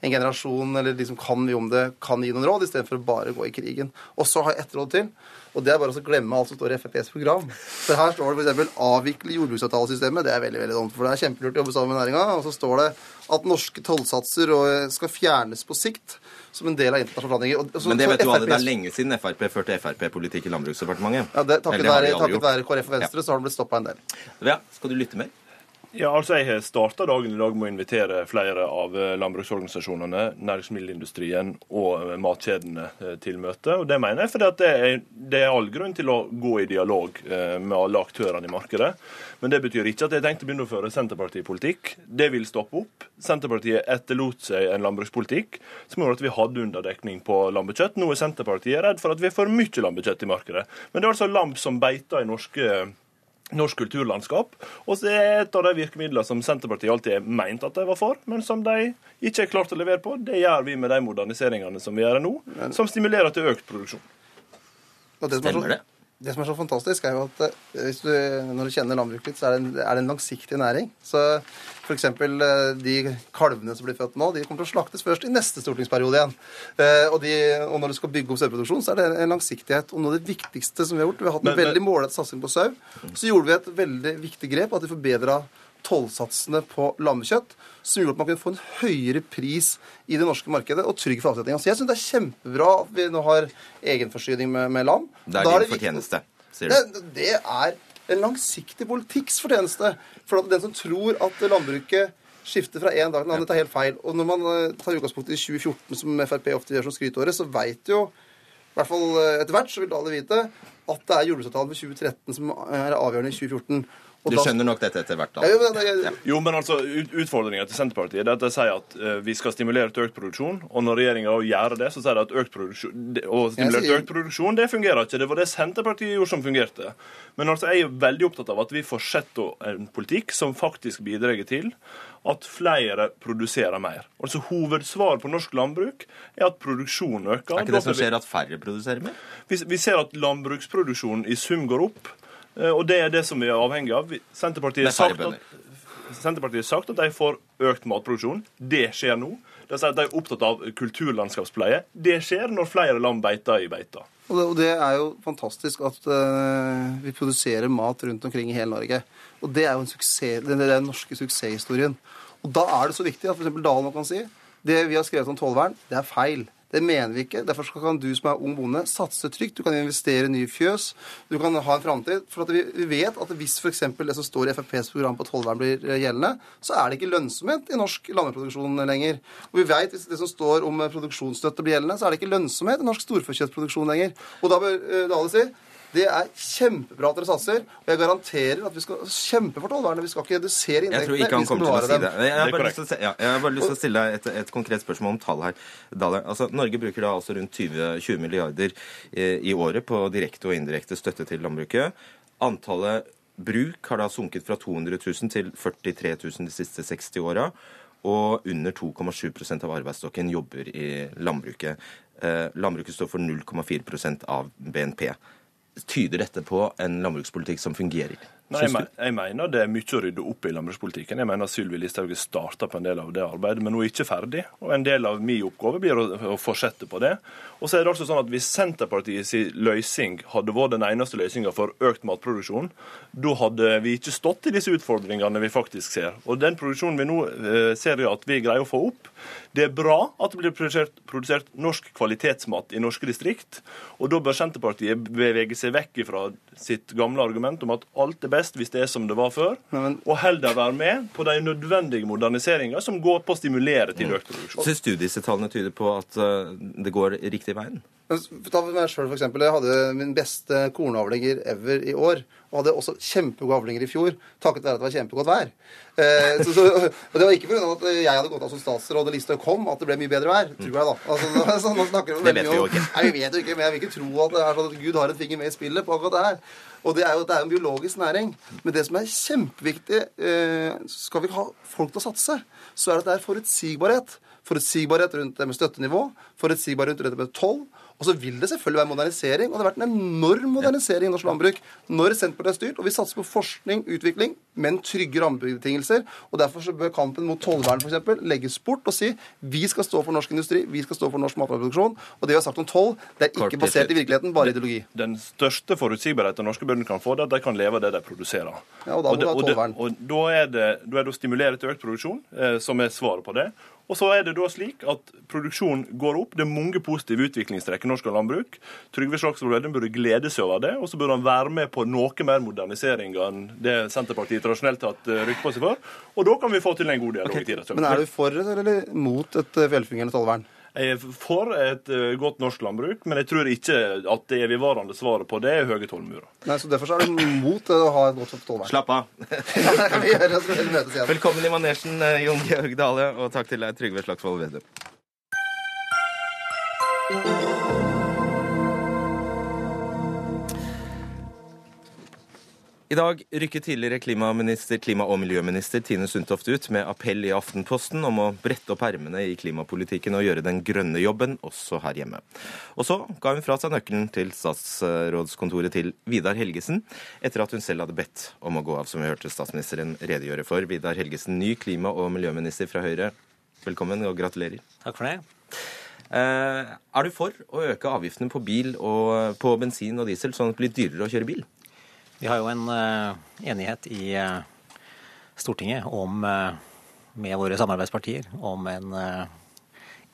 Speaker 8: en generasjon eller de som kan mye om det, kan gi noen råd, istedenfor å bare gå i krigen. Og så har jeg ett råd til. Og det er bare å glemme alt som står i FrPs program. For her står det f.eks.: avvikle jordbruksavtalesystemet. Det er veldig veldig dumt, for det er kjempelurt å jobbe sammen med næringa. Og så står det at norske tollsatser skal fjernes på sikt som en del av internasjonale forhandlinger.
Speaker 1: Men det vet du alle, det er lenge siden Frp førte Frp-politikk i Landbruksdepartementet.
Speaker 8: Ja, det, takket, være, takket være KrF og Venstre ja. så har det blitt stoppa en del.
Speaker 1: Ja, Skal du lytte mer?
Speaker 7: Ja, altså Jeg har starta dagen i dag med å invitere flere av eh, landbruksorganisasjonene, næringsmiddelindustrien og eh, matkjedene eh, til møte. Og Det mener jeg fordi det er, det er all grunn til å gå i dialog med alle aktørene i markedet. Men det betyr ikke at jeg tenkte å begynne å føre Senterpartipolitikk. Det vil stoppe opp. Senterpartiet etterlot seg en landbrukspolitikk som gjorde at vi hadde underdekning på lammekjøtt. Nå er Senterpartiet redd for at vi har for mye lammekjøtt i markedet. Men det er altså lam som beiter i norske norsk kulturlandskap. Og så er et av de virkemidlene som Senterpartiet alltid har meint at de var for, men som de ikke har klart å levere på. Det gjør vi med de moderniseringene som vi gjør nå, som stimulerer til økt produksjon.
Speaker 1: Stemmer det?
Speaker 8: Det som er så fantastisk, er jo at eh, du, når du kjenner landbruket litt, så er det, en, er det en langsiktig næring. Så f.eks. Eh, de kalvene som blir født nå, de kommer til å slaktes først i neste stortingsperiode igjen. Eh, og, de, og når du skal bygge opp saueproduksjon, så er det en langsiktighet. Og noe av det viktigste som vi har gjort Vi har hatt en men, veldig målrettet satsing på sau. Så gjorde vi et veldig viktig grep, at vi forbedra tollsatsene på lammekjøtt, som gjorde at man kunne få en høyere pris i det norske markedet og trygg for avsetninga. Så jeg syns det er kjempebra at vi nå har egenforsyning med, med lam.
Speaker 1: Det er din fortjeneste, sier du?
Speaker 8: Det, det er en langsiktig politikks fortjeneste. For den som tror at landbruket skifter fra en dag til en annen, tar helt feil. Og når man eh, tar utgangspunkt i 2014, som Frp ofte gjør som skryteåret, så veit jo i hvert fall eh, etter hvert så vil alle vite at det er jordbruksavtalen for 2013 som er avgjørende i 2014.
Speaker 1: Du skjønner nok dette etter hvert, da.
Speaker 8: Ja, jo, men ja.
Speaker 7: Jo, men altså, ut- Utfordringa til Senterpartiet er at de sier at eh, vi skal stimulere til økt produksjon. Og når regjeringa gjør det, så sier de at økt produksjon, å stimulere til økt produksjon det fungerer ikke. Det var det Senterpartiet gjorde som fungerte. Men altså, jeg er veldig opptatt av at vi fortsetter en politikk som faktisk bidrar til at flere produserer mer. Altså Hovedsvaret på norsk landbruk er at produksjonen øker.
Speaker 1: Er ikke det som skjer at færre produserer mer?
Speaker 7: Vi, vi ser at landbruksproduksjonen i sum går opp, og det er det som vi er avhengig av. Senterpartiet
Speaker 1: er
Speaker 7: har sagt at, Senterpartiet har sagt at de får økt matproduksjon. Det skjer nå. De sier at de er opptatt av kulturlandskapspleie. Det skjer når flere land beiter i beita.
Speaker 8: Og det, er jo fantastisk at eh, vi produserer mat rundt omkring i hele Norge. Og det er jo en suksess, det er den norske suksesshistorien. Og da er det så viktig at f.eks. Dalen kan si det vi har skrevet om tollvern, det er feil. Det mener vi ikke. Derfor kan du som er ung bonde, satse trygt. Du kan investere i nye fjøs. Du kan ha en framtid. For at vi, vet at hvis f.eks. det som står i FrPs program på tollvern blir eh, gjeldende, så er det ikke lønnsomhet i norsk landbruksproduksjon lenger. Og vi vet hvis det som står om eh, produksjonsstøtte blir gjeldende, så er det ikke lønnsomhet i norsk storfekjøttproduksjon lenger. Og da bør eh, Dale si det er kjempebra at dere satser, og jeg garanterer at vi skal kjempe for tollvernet. Vi skal ikke redusere
Speaker 1: Jeg tror
Speaker 8: inntektene.
Speaker 1: ikke han kommer til å si det. Jeg har bare lyst til ja, jeg har bare lyst til å stille deg et, et konkret spørsmål om tall her. Altså, Norge bruker da altså rundt 20, 20 milliarder eh, i året på direkte og indirekte støtte til landbruket. Antallet bruk har da sunket fra 200 000 til 43 000 de siste 60 åra. Og under 2,7% av arbeidsstokken jobber i landbruket. Eh, landbruket står for 0,4% av BNP. Tyder dette på en landbrukspolitikk som fungerer?
Speaker 7: Nei, jeg, mener det er mye å rydde opp i landbrukspolitikken. Jeg mener Sylvi Listhaug har starta på en del av det arbeidet, men hun er ikke ferdig. Og en del av min oppgave blir å, fortsette på det. Og så er det altså sånn at Hvis Senterpartiets løsning hadde vært den eneste løsninga for økt matproduksjon, da hadde vi ikke stått i disse utfordringene vi faktisk ser. Og den produksjonen vi nå eh, ser at vi greier å få opp. Det er bra at det blir produsert, produsert norsk kvalitetsmat i norske distrikt. Og da bør Senterpartiet bevege seg vekk fra sitt gamle argument om at alt er best hvis det er som det var før,
Speaker 8: Nei, men-
Speaker 7: og heller være med på de nødvendige moderniseringer som går på å stimulere til økt produksjon.
Speaker 1: Syns du disse tallene tyder på at eh, det går riktig veien?
Speaker 8: Ta meg selv, for eksempel. Jeg hadde min beste kornavlinger ever i år. Og hadde også kjempegode avlinger i fjor, takket være at det var kjempegodt vær. Eh, så, så, og det var ikke pga. at jeg hadde gått av som statsråd og Listhaug kom, at det ble mye bedre vær. Tror jeg, da. Altså, så, nå snakker vi
Speaker 1: Det vet vi jo ikke.
Speaker 8: Nei, vi vet jo ikke, men jeg vil ikke tro at det er sånn at Gud har en finger med i spillet på akkurat det her. Og det er jo, det er en biologisk næring. Men det som er kjempeviktig, eh, skal vi ha folk til å satse, så er det at det er forutsigbarhet. Forutsigbarhet rundt det med støttenivå, forutsigbarhet rundt det med toll. Og så vil det selvfølgelig være modernisering, og det har vært en enorm modernisering i norsk landbruk når Senterpartiet er styrt, og vi satser på forskning, utvikling, men trygge rammebetingelser. Og derfor så bør kampen mot tollvern f.eks. legges bort og si vi skal stå for norsk industri, vi skal stå for norsk matvareproduksjon. Og det vi har sagt om toll, det er ikke basert i virkeligheten, bare ideologi.
Speaker 7: Den største forutsigbarheten norske bønder kan få, det er at de kan leve av det de produserer.
Speaker 8: Ja, og da må
Speaker 7: det-
Speaker 8: det, ha
Speaker 7: det- Og da er det, da er det å stimulere til økt produksjon eh, som er svaret på det. Og så er det da slik at produksjonen går opp. Det er mange positive utviklingstrekk i norsk landbruk. Trygve Slagsvold Vedum burde glede seg over det, og så burde han være med på noe mer modernisering enn det Senterpartiet tradisjonelt har hatt rykte rykk på seg for. Og da kan vi få til en god dialog i tida
Speaker 8: Men er du for eller mot et eh, velfungerende tollvern?
Speaker 7: Jeg er for et eh, godt norsk landbruk, men jeg tror ikke at det evigvarende svaret på det er høye tollmurer.
Speaker 8: Nei, så Derfor så er du mot å ha et godt tollvern.
Speaker 1: Slapp av. Velkommen i manesjen, eh, Jon Georg Dale, og takk til deg, Trygve Slagsvold Vedum. I dag rykket tidligere klimaminister, klima- og miljøminister Tine Sundtoft ut med appell i Aftenposten om å brette opp ermene i klimapolitikken og gjøre den grønne jobben også her hjemme. Og så ga hun fra seg nøkkelen til statsrådskontoret til Vidar Helgesen, etter at hun selv hadde bedt om å gå av, som vi hørte statsministeren redegjøre for. Vidar Helgesen, ny klima- og miljøminister fra Høyre. Velkommen og gratulerer.
Speaker 9: Takk for det.
Speaker 1: Eh, er du for å øke avgiftene på bil og på bensin og diesel, sånn at det blir dyrere å kjøre bil?
Speaker 9: Vi har jo en eh, enighet i eh, Stortinget om, eh, med våre samarbeidspartier om en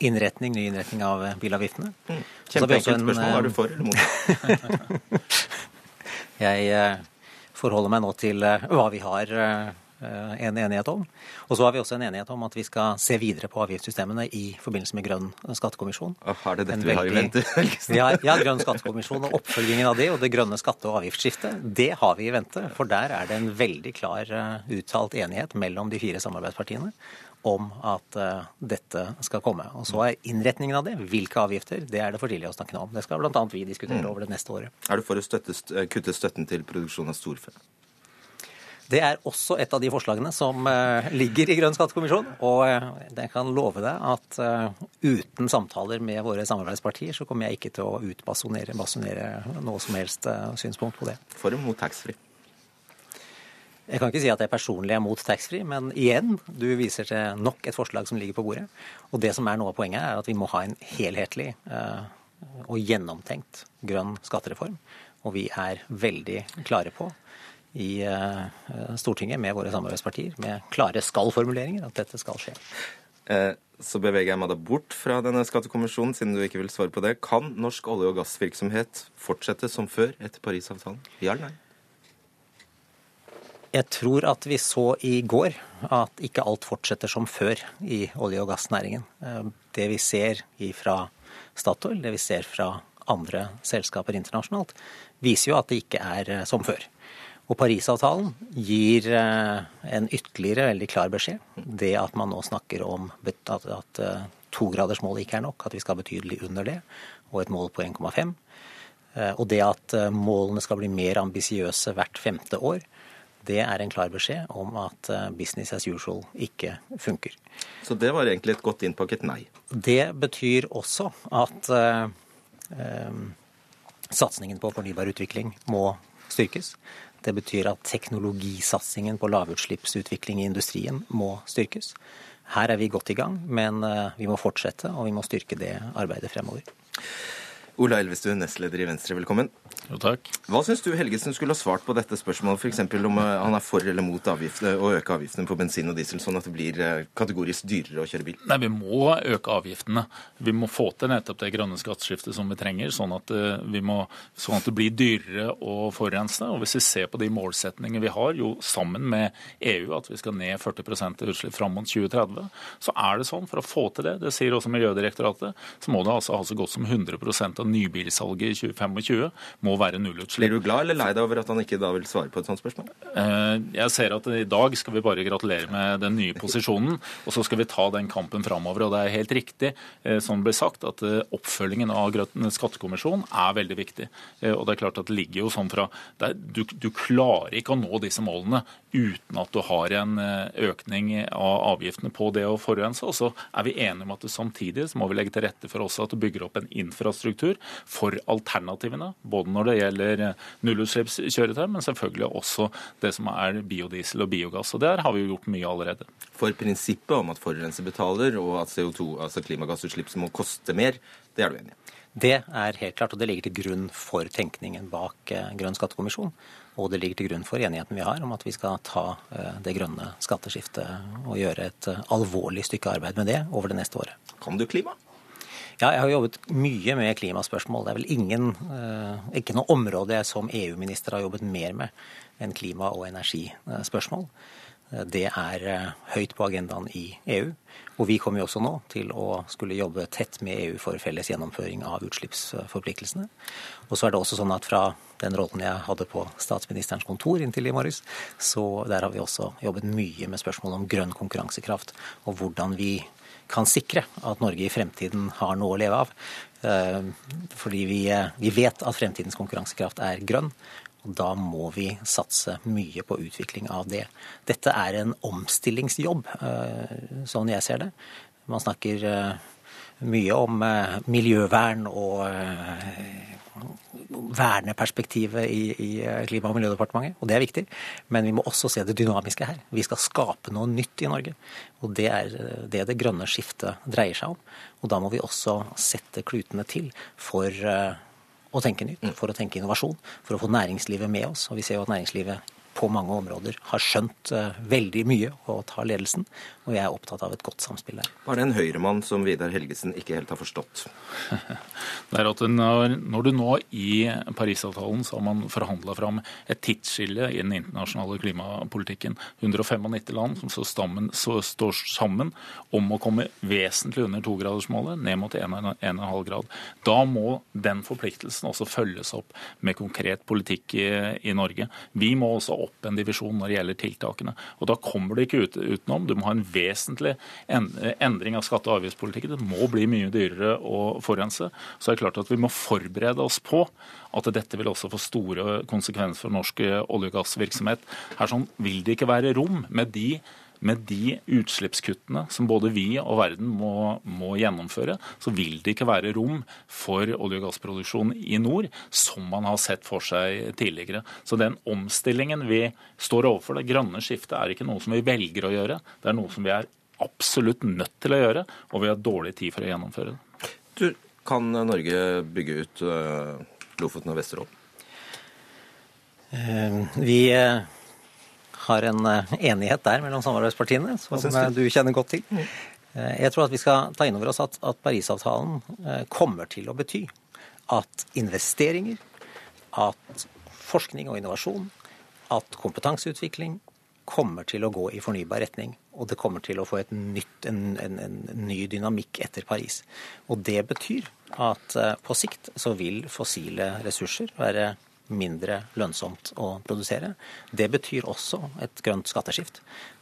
Speaker 9: innretning, ny innretning av bilavgiftene. Mm.
Speaker 1: Kjempeenkelt
Speaker 9: en,
Speaker 1: spørsmål. Er du for eller mot?
Speaker 9: Jeg forholder meg nå til hva vi har en enighet om. Og så har vi også en enighet om at vi skal se videre på avgiftssystemene i forbindelse med Grønn skattekommisjon.
Speaker 1: Har det dette vi har i vente?
Speaker 9: ja, ja, Grønn skattekommisjon og oppfølgingen av det og det grønne skatte- og avgiftsskiftet, det har vi i vente. For der er det en veldig klar eh, uttalt enighet mellom de fire samarbeidspartiene om at uh, dette skal komme. Og Så er innretningen av det, hvilke avgifter, det er det for tidlig å snakke om. Det skal bl.a. vi diskutere mm. over det neste året.
Speaker 1: Er du for å støtte, kutte støtten til produksjon av storfe?
Speaker 9: Det er også et av de forslagene som uh, ligger i Grønn skattekommisjon. Og uh, jeg kan love deg at uh, uten samtaler med våre samarbeidspartier, så kommer jeg ikke til å utbasonere noe som helst synspunkt på det.
Speaker 1: For og mot taxfree?
Speaker 9: Jeg kan ikke si at jeg personlig er mot taxfree, men igjen, du viser til nok et forslag som ligger på bordet. Og det som er noe av poenget, er at vi må ha en helhetlig og gjennomtenkt grønn skattereform. Og vi er veldig klare på i eh, Stortinget med våre samarbeidspartier med klare skal-formuleringer at dette skal skje.
Speaker 1: Eh, så beveger jeg meg da bort fra denne skattekommisjonen, siden du ikke vil svare på det. Kan norsk olje- og gassvirksomhet fortsette som før etter Parisavtalen? Ja eller nei?
Speaker 9: Jeg tror at vi så i går at ikke alt fortsetter som før i olje- og gassnæringen. Eh, det vi ser fra Statoil, det vi ser fra andre selskaper internasjonalt, viser jo at det ikke er som før. Og Parisavtalen gir eh, en ytterligere veldig klar beskjed. Det at man nå snakker om at, at eh, togradersmålet ikke er nok, at vi skal betydelig under det, og et mål på 1,5. Eh, og det at målene skal bli mer ambisiøse hvert femte år, det er en klar beskjed om at business as usual ikke funker.
Speaker 1: Så det var egentlig et godt innpakket nei?
Speaker 9: Det betyr også at eh, satsingen på fornybar utvikling må styrkes. Det betyr at teknologisatsingen på lavutslippsutvikling i industrien må styrkes. Her er vi godt i gang, men eh, vi må fortsette, og vi må styrke det arbeidet fremover.
Speaker 1: Ola Elvestuen, nestleder i Venstre, velkommen.
Speaker 10: Jo, takk.
Speaker 1: Hva syns du Helgesen skulle ha svart på dette spørsmålet, f.eks. om eh, han er for eller mot avgift, å øke avgiftene på bensin og diesel, sånn at det blir eh, kategorisk dyrere å kjøre bil?
Speaker 10: Nei, Vi må øke avgiftene. Vi må få til nettopp det grønne skatteskiftet som vi trenger, sånn at, vi må, sånn at det blir dyrere å forurense. Og Hvis vi ser på de målsetningene vi har, jo sammen med EU, at vi skal ned 40 i utslipp fram mot 2030, så er det sånn. For å få til det, det sier også Miljødirektoratet, så må det altså ha så godt som 100 av nybilsalget i 2025 må være nullutslipp.
Speaker 1: Blir du glad eller lei deg over at han ikke da vil svare på et sånt spørsmål?
Speaker 10: Eh, jeg ser at i dag skal vi bare gratulere med den nye posisjonen, og så skal vi ta den kampen framover. Og det er helt riktig eh, som det ble sagt, at eh, oppfølgingen av skattekommisjonen er veldig viktig. Og det er klart at det ligger jo sånn fra du, du klarer ikke å nå disse målene uten at du har en økning av avgiftene på det å forurense. Og så er vi enige om at samtidig så må vi legge til rette for også at du bygger opp en infrastruktur for alternativene. Både når det gjelder nullutslippskjøretøy, men selvfølgelig også det som er biodiesel og biogass. Og der har vi jo gjort mye allerede.
Speaker 1: For prinsippet om at forurenser betaler, og at CO2, altså klimagassutslipp må koste mer, det er du enig i?
Speaker 9: Det er helt klart, og det ligger til grunn for tenkningen bak eh, Grønn skattekommisjon. Og det ligger til grunn for enigheten vi har om at vi skal ta eh, det grønne skatteskiftet og gjøre et eh, alvorlig stykke arbeid med det over det neste året.
Speaker 1: Kan du klima?
Speaker 9: Ja, jeg har jobbet mye med klimaspørsmål. Det er vel ingen, eh, ikke noe område jeg som EU-minister har jobbet mer med enn klima- og energispørsmål. Eh, det er eh, høyt på agendaen i EU. Og vi kommer jo også nå til å skulle jobbe tett med EU for felles gjennomføring av utslippsforpliktelsene. Og så er det også sånn at fra den rollen jeg hadde på statsministerens kontor inntil i morges, så der har vi også jobbet mye med spørsmål om grønn konkurransekraft og hvordan vi kan sikre at Norge i fremtiden har noe å leve av. Eh, fordi vi, eh, vi vet at fremtidens konkurransekraft er grønn. Og da må vi satse mye på utvikling av det. Dette er en omstillingsjobb, eh, sånn jeg ser det. Man snakker mye om miljøvern og verneperspektivet i, i Klima- og miljødepartementet, og det er viktig. Men vi må også se det dynamiske her. Vi skal skape noe nytt i Norge. Og det er det det grønne skiftet dreier seg om. Og da må vi også sette klutene til for eh, å tenke nytt, for å tenke innovasjon, for å få næringslivet med oss. Og vi ser jo at næringslivet på mange områder har skjønt uh, veldig mye og tar ledelsen. Og jeg er opptatt av et godt samspill der.
Speaker 1: Var det en høyremann som Vidar Helgesen ikke helt har forstått?
Speaker 10: det er at når, du nå i Parisavtalen så har man forhandla fram et tidsskille i den internasjonale klimapolitikken. 195 land som står sammen, så står sammen om å komme vesentlig under togradersmålet, ned mot 1,5 grad. Da må den forpliktelsen også følges opp med konkret politikk i, i Norge. Vi må også opp en divisjon når det gjelder tiltakene. Og Da kommer du ikke ut, utenom. Du må ha en vesentlig endring av skatte- og avgiftspolitikken. Det må bli mye dyrere å forurense. Så er det klart at vi må forberede oss på at dette vil også få store konsekvenser for norsk olje- og gassvirksomhet. Her sånn vil det ikke være rom med de med de utslippskuttene som både vi og verden må, må, gjennomføre, så vil det ikke være rom for olje- og gassproduksjon i nord, som man har sett for seg tidligere. Så den omstillingen vi står overfor, det grønne skiftet, er ikke noe som vi velger å gjøre. Det er noe som vi er absolutt nødt til å gjøre, og vi har dårlig tid for å gjennomføre det.
Speaker 1: Du, kan Norge bygge ut uh, Lofoten og Vesterålen?
Speaker 9: Uh, vi uh har en eh, enighet der mellom samarbeidspartiene, som eh, du kjenner godt til. Mm. Eh, jeg tror at vi skal ta inn over oss at, at Parisavtalen kommer til å bety at investeringer, at forskning og innovasjon, at kompetanseutvikling kommer til å gå i fornybar retning. Og det kommer til å få nytt, en, en, en, ny dynamikk etter Paris. Og det betyr at på sikt så vil fossile ressurser være mindre lønnsomt å produsere. Det betyr også et grønt skatteskift.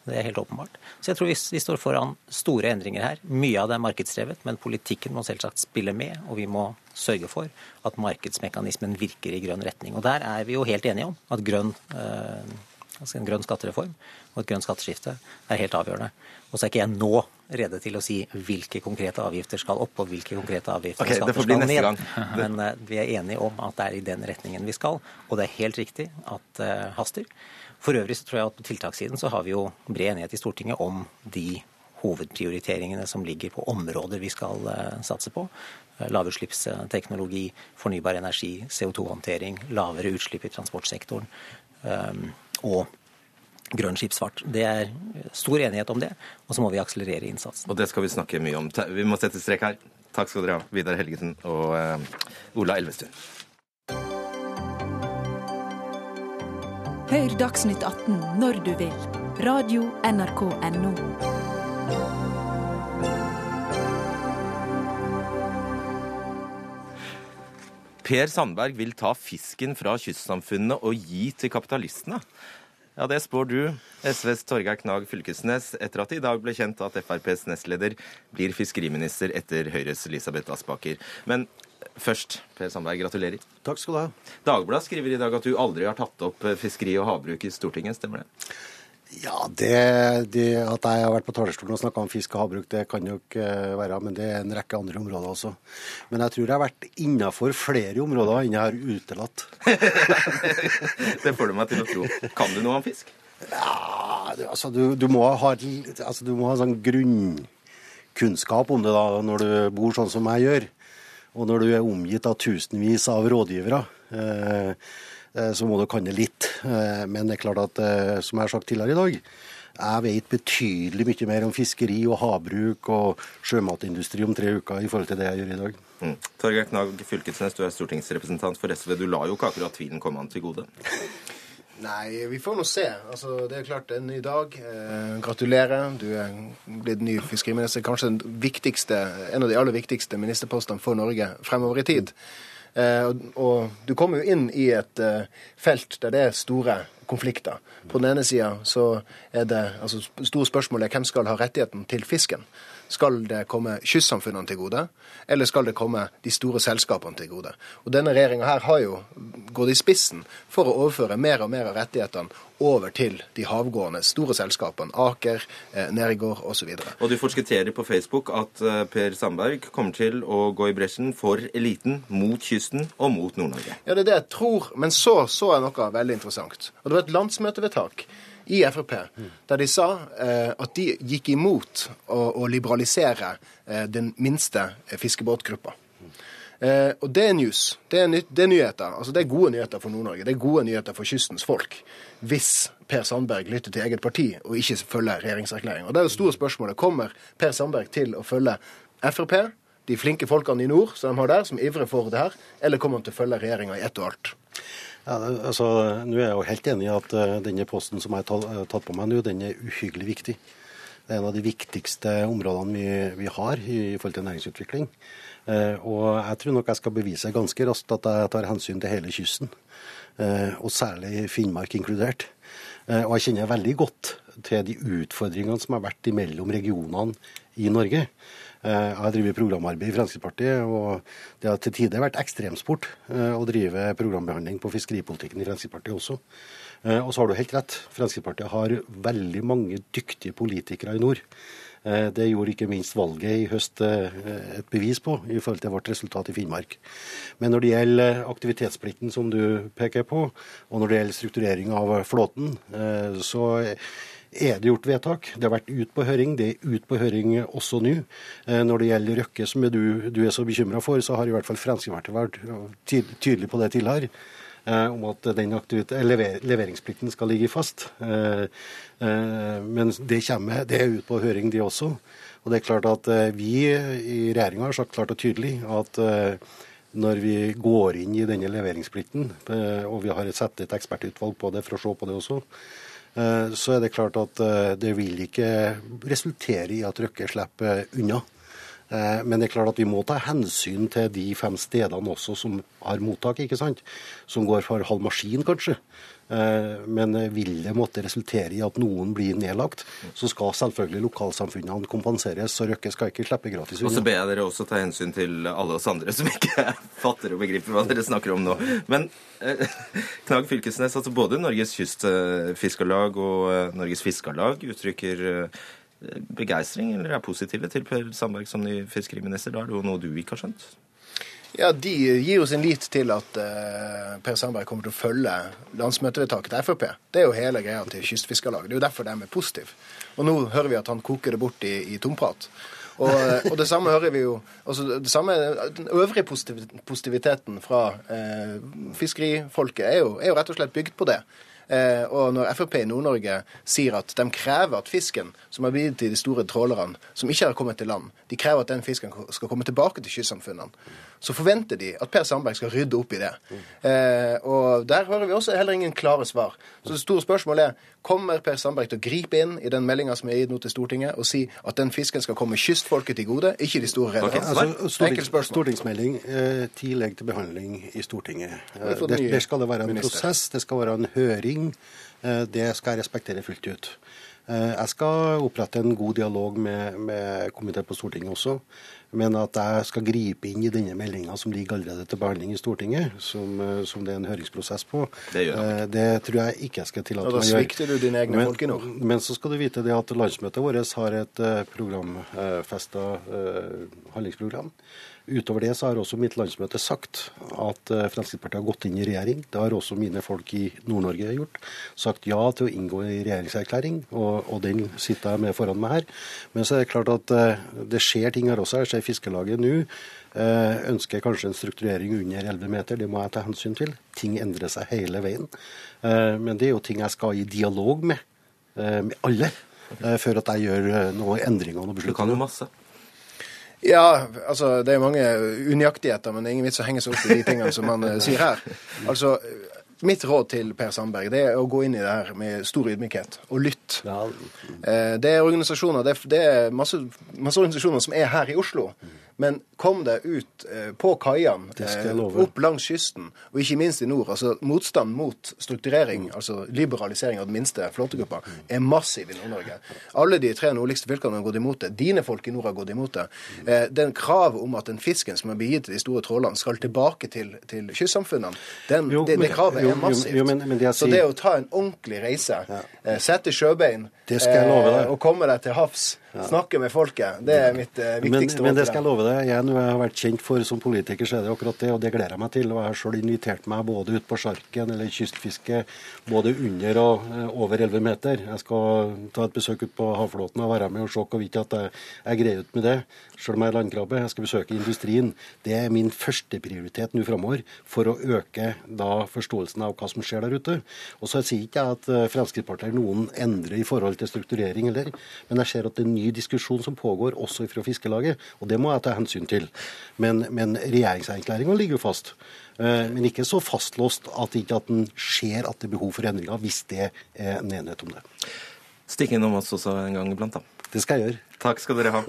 Speaker 9: Det er helt åpenbart. Så jeg tror vi, står foran store endringer her. Mye av det er markedsdrevet, men politikken må selvsagt spille med, og vi må sørge for at markedsmekanismen virker i grønn retning. Og der er vi jo helt enige om at grønn, eh, altså en grønn skattereform og et grønt skatteskifte er helt avgjørende. Og så er ikke jeg nå rede til å si hvilke konkrete avgifter skal opp, og hvilke konkrete avgifter
Speaker 1: okay,
Speaker 9: skatter skal ned. Men uh, vi er enige om at det er i den retningen vi skal. Og det er helt riktig at det uh, haster. For øvrig så tror jeg at på tiltakssiden så har vi jo bred enighet i Stortinget om de hovedprioriteringene som ligger på områder vi skal uh, satse på. Lavutslippsteknologi, fornybar energi, CO2-håndtering, lavere utslipp i transportsektoren. Um, og grønn skipsfart. Det er stor enighet om det, og så må vi akselerere innsatsen.
Speaker 1: Og det skal vi snakke mye om. Vi må sette strek her. Takk skal dere ha, Vidar Helgesen og uh, Ola Elvestuen.
Speaker 11: Hør Dagsnytt 18 når du vil. Radio NRK Radio.nrk.no.
Speaker 1: Per Sandberg vil ta fisken fra kystsamfunnene og gi til kapitalistene. Ja, det spår du, SVs Torgeir Knag Fylkesnes, etter at det i dag ble kjent at FrPs nestleder blir fiskeriminister etter Høyres Elisabeth Aspaker. Men først, Per Sandberg, gratulerer.
Speaker 12: Takk skal du ha.
Speaker 1: Dagbladet skriver i dag at du aldri har tatt opp fiskeri og havbruk i Stortinget, stemmer det?
Speaker 12: Ja, det, det, At jeg har vært på talerstolen og snakka om fisk og havbruk, det kan jo ikke være. Men det er en rekke andre områder også. Men jeg tror jeg har vært innafor flere områder enn jeg har utelatt.
Speaker 1: det får du meg til å tro. Kan du noe om fisk?
Speaker 12: Ja, altså du, du, må ha, altså, du må ha sånn grunnkunnskap om det da, når du bor sånn som jeg gjør. Og når du er omgitt av tusenvis av rådgivere. Eh, Eh, så må du kan det litt. Eh, men det er klart at, eh, som jeg har sagt tidligere i dag, jeg vet betydelig mye mer om fiskeri og havbruk og sjømatindustri om tre uker i forhold til det jeg gjør i dag.
Speaker 1: Mm. Torgeir Knag Fylkesnes, du er stortingsrepresentant for SV. Du la jo ikke akkurat tvilen komme han til gode?
Speaker 13: Nei, vi får nå se. Altså, det er klart det er en ny dag. Eh, gratulerer. Du er blitt ny fiskeriminister. Kanskje den viktigste, en av de aller viktigste ministerpostene for Norge fremover i tid. Eh, og du kommer jo inn i et eh, felt der det er store konflikter. På den ene sida så er det altså store spørsmålet hvem skal ha rettigheten til fisken. Skal det komme kystsamfunnene til gode, eller skal det komme de store selskapene til gode? Og Denne regjeringa her har jo gått i spissen for å overføre mer og mer av rettighetene over til de havgående store selskapene. Aker, eh, Nergård osv. Og,
Speaker 1: og du forskutterer på Facebook at eh, Per Sandberg kommer til å gå i bresjen for eliten, mot kysten og mot Nord-Norge.
Speaker 13: Ja, det er det jeg tror. Men så så jeg noe veldig interessant. Og Det var et landsmøtevedtak i Frp, der de sa eh, at de gikk imot å, å liberalisere eh, den minste fiskebåtgruppa. Eh, og det er news. Det er, ny, det er nyheter. Altså, det er gode nyheter for Nord-Norge. Det er gode nyheter for kystens folk. Hvis Per Sandberg lytter til eget parti og ikke følger regjeringserklæringa. Og det er det store spørsmålet. Kommer Per Sandberg til å følge Frp, de flinke folkene i nord som de har der, som ivrer for det her, eller kommer han til å følge regjeringa i ett og alt?
Speaker 12: Ja, altså, nå er jeg jo helt enig i at uh, denne posten som jeg har tatt på meg nå, den er uhyggelig viktig. Det er en av de viktigste områdene vi, vi har i, forhold til næringsutvikling. Uh, og jeg tror nok jeg skal bevise ganske raskt at jeg tar hensyn til hele kysten. Og særlig Finnmark inkludert. og jeg kjenner veldig godt til de utfordringene som har vært mellom regionene i Norge. Jeg har drevet programarbeid i Fremskrittspartiet, og det har til tider vært ekstremsport å drive programbehandling på fiskeripolitikken i Fremskrittspartiet også. Og så har du helt rett, Fremskrittspartiet har veldig mange dyktige politikere i nord. Det gjorde ikke minst valget i høst et bevis på, i forhold til vårt resultat i Finnmark. Men når det gjelder aktivitetsplikten som du peker på, og når det gjelder strukturering av flåten, så er det gjort vedtak. Det har vært ut på høring. Det er ut på høring også nå. Når det gjelder Røkke, som du, du er så bekymra for, så har i hvert fall Fremskrittspartiet vært tydelig på det tidligere om at den lever leveringsplikten skal ligge fast. Men det kommer, det er ute på høring, det også. Og det er klart at Vi i regjeringa har sagt klart og tydelig at når vi går inn i denne leveringsplikten, og vi har satt et ekspertutvalg på det for å se på det også, så er det klart at det vil ikke resultere i at Røkke slipper unna. Men det er klart at vi må ta hensyn til de fem stedene også som har mottak, ikke sant? Som går for halv maskin, kanskje. Men vil det måtte resultere i at noen blir nedlagt, så skal selvfølgelig lokalsamfunnene kompenseres, så Røkke skal ikke slippe gratis
Speaker 1: Og så ber jeg dere også ta hensyn til alle oss andre som ikke fatter og begriper hva dere snakker om nå. Men eh, Knag Fylkesnes, altså både Norges Kystfiskarlag og eh, Norges Fiskarlag uttrykker eh, begeistring eller er positive til Per Sandberg som ny fiskeriminister. Da er det jo noe du ikke har skjønt?
Speaker 13: Ja, De gir jo sin lit til at uh, Per Sandberg kommer til å følge landsmøtevedtaket til Frp. Det er jo hele greia til Kystfiskarlaget. Det er jo derfor de er positive. Og nå hører vi at han koker det bort i, i tomprat. Og, og det samme hører vi jo altså det samme, Den øvrige positiviteten fra uh, fiskerifolket er jo, er jo rett og slett bygd på det. Eh, og når Frp i Nord-Norge sier at de krever at fisken som har blitt til de store trålerne, som ikke har kommet til land, de krever at den fisken skal komme tilbake til kystsamfunnene, så forventer de at Per Sandberg skal rydde opp i det. Eh, og der hører vi også heller ingen klare svar. Så det store spørsmålet er kommer Per Sandberg til å gripe inn i den meldinga som er gitt nå til Stortinget, og si at den fisken skal komme kystfolket til gode, ikke de store rederne?
Speaker 12: Altså, stortings, stortingsmelding eh, tidlig til behandling i Stortinget.
Speaker 13: Det
Speaker 12: Eh, der skal det være en
Speaker 13: minister.
Speaker 12: prosess, det skal være en høring. Eh, det skal jeg respektere fullt ut. Eh, jeg skal opprette en god dialog med, med komiteen på Stortinget også. Men at jeg skal gripe inn i denne meldinga som ligger allerede til behandling i Stortinget, som, eh, som det er en høringsprosess på,
Speaker 1: Det gjør
Speaker 12: eh, det tror jeg ikke jeg skal tillate
Speaker 13: da
Speaker 12: meg å gjøre.
Speaker 13: svikter du dine egne
Speaker 12: Men-
Speaker 13: folk i nord.
Speaker 12: Men så skal du vite det at landsmøtet vårt har et programfesta handlingsprogram. Utover det så har også mitt landsmøte sagt at eh, Fremskrittspartiet har gått inn i regjering. Det har også mine folk i Nord-Norge gjort. Sagt ja til å inngå i regjeringserklæring, og, og den sitter jeg med foran meg her. Men så er det klart at eh, det skjer ting her også. Jeg ser Fiskelaget nå eh, ønsker kanskje en strukturering under 11 meter. Det må jeg ta hensyn til. Ting endrer seg hele veien. Men det er jo ting jeg skal i dialog med, med alle. Før at jeg gjør noen endringer og noen
Speaker 1: Du kan jo masse.
Speaker 13: Ja, altså det er mange unøyaktigheter, men det er ingen vits å henge seg opp i de tingene som han eh, sier her. Altså, Mitt råd til Per Sandberg det er å gå inn i det her med stor ydmykhet og lytte. Eh, Det er organisasjoner, det er, det er masse, masse organisasjoner som er her i Oslo. Men kom deg ut eh, på kaiene, eh, opp langs kysten, og ikke minst i nord. altså Motstand mot strukturering, altså liberalisering av den minste flåtegruppa, er massiv i Nord-Norge. Alle de tre nordligste fylkene har gått imot det. Dine folk i nord har gått imot det. Eh, Den kravet om at den fisken som er begitt til de store trålerne, skal tilbake til, til kystsamfunnene, den,
Speaker 12: Jo,
Speaker 13: det, det kravet
Speaker 12: jo,
Speaker 13: er massivt.
Speaker 12: jo, men- men det
Speaker 13: Så det å ta en ordentlig reise, ja. sette sjøbein og komme deg til havs Snakke med folket. Det er mitt eh, viktigste
Speaker 12: men det skal jeg love deg. Jeg, når jeg har vært kjent for som politiker, så er det akkurat det, og det gleder jeg meg til. Og jeg har sjøl invitert meg både ut på sjarken eller kystfiske, både under og eh, over 11 meter. Jeg skal ta et besøk ut på havflåten og være med og se hvorvidt at jeg, jeg greier ut med det, sjøl om jeg er landkrabbe. Jeg skal besøke industrien. Det er min førsteprioritet nå framover for å øke da forståelsen av hva som skjer der ute. Og så sier ikke jeg at eh, Fremskrittspartiet noen endrer i forhold til strukturering heller, men jeg ser at det er ny diskusjon som pågår også fra Fiskelaget, og det må jeg ta hensyn til. Men, men regjeringserklæringa ligger jo fast. Eh, Men ikke så fastlåst at ikke at en ser at det er behov for endringer, hvis det er en enighet om det.
Speaker 1: Stikk innom oss også en gang iblant, da.
Speaker 12: Det skal jeg gjøre.
Speaker 1: Takk skal dere ha,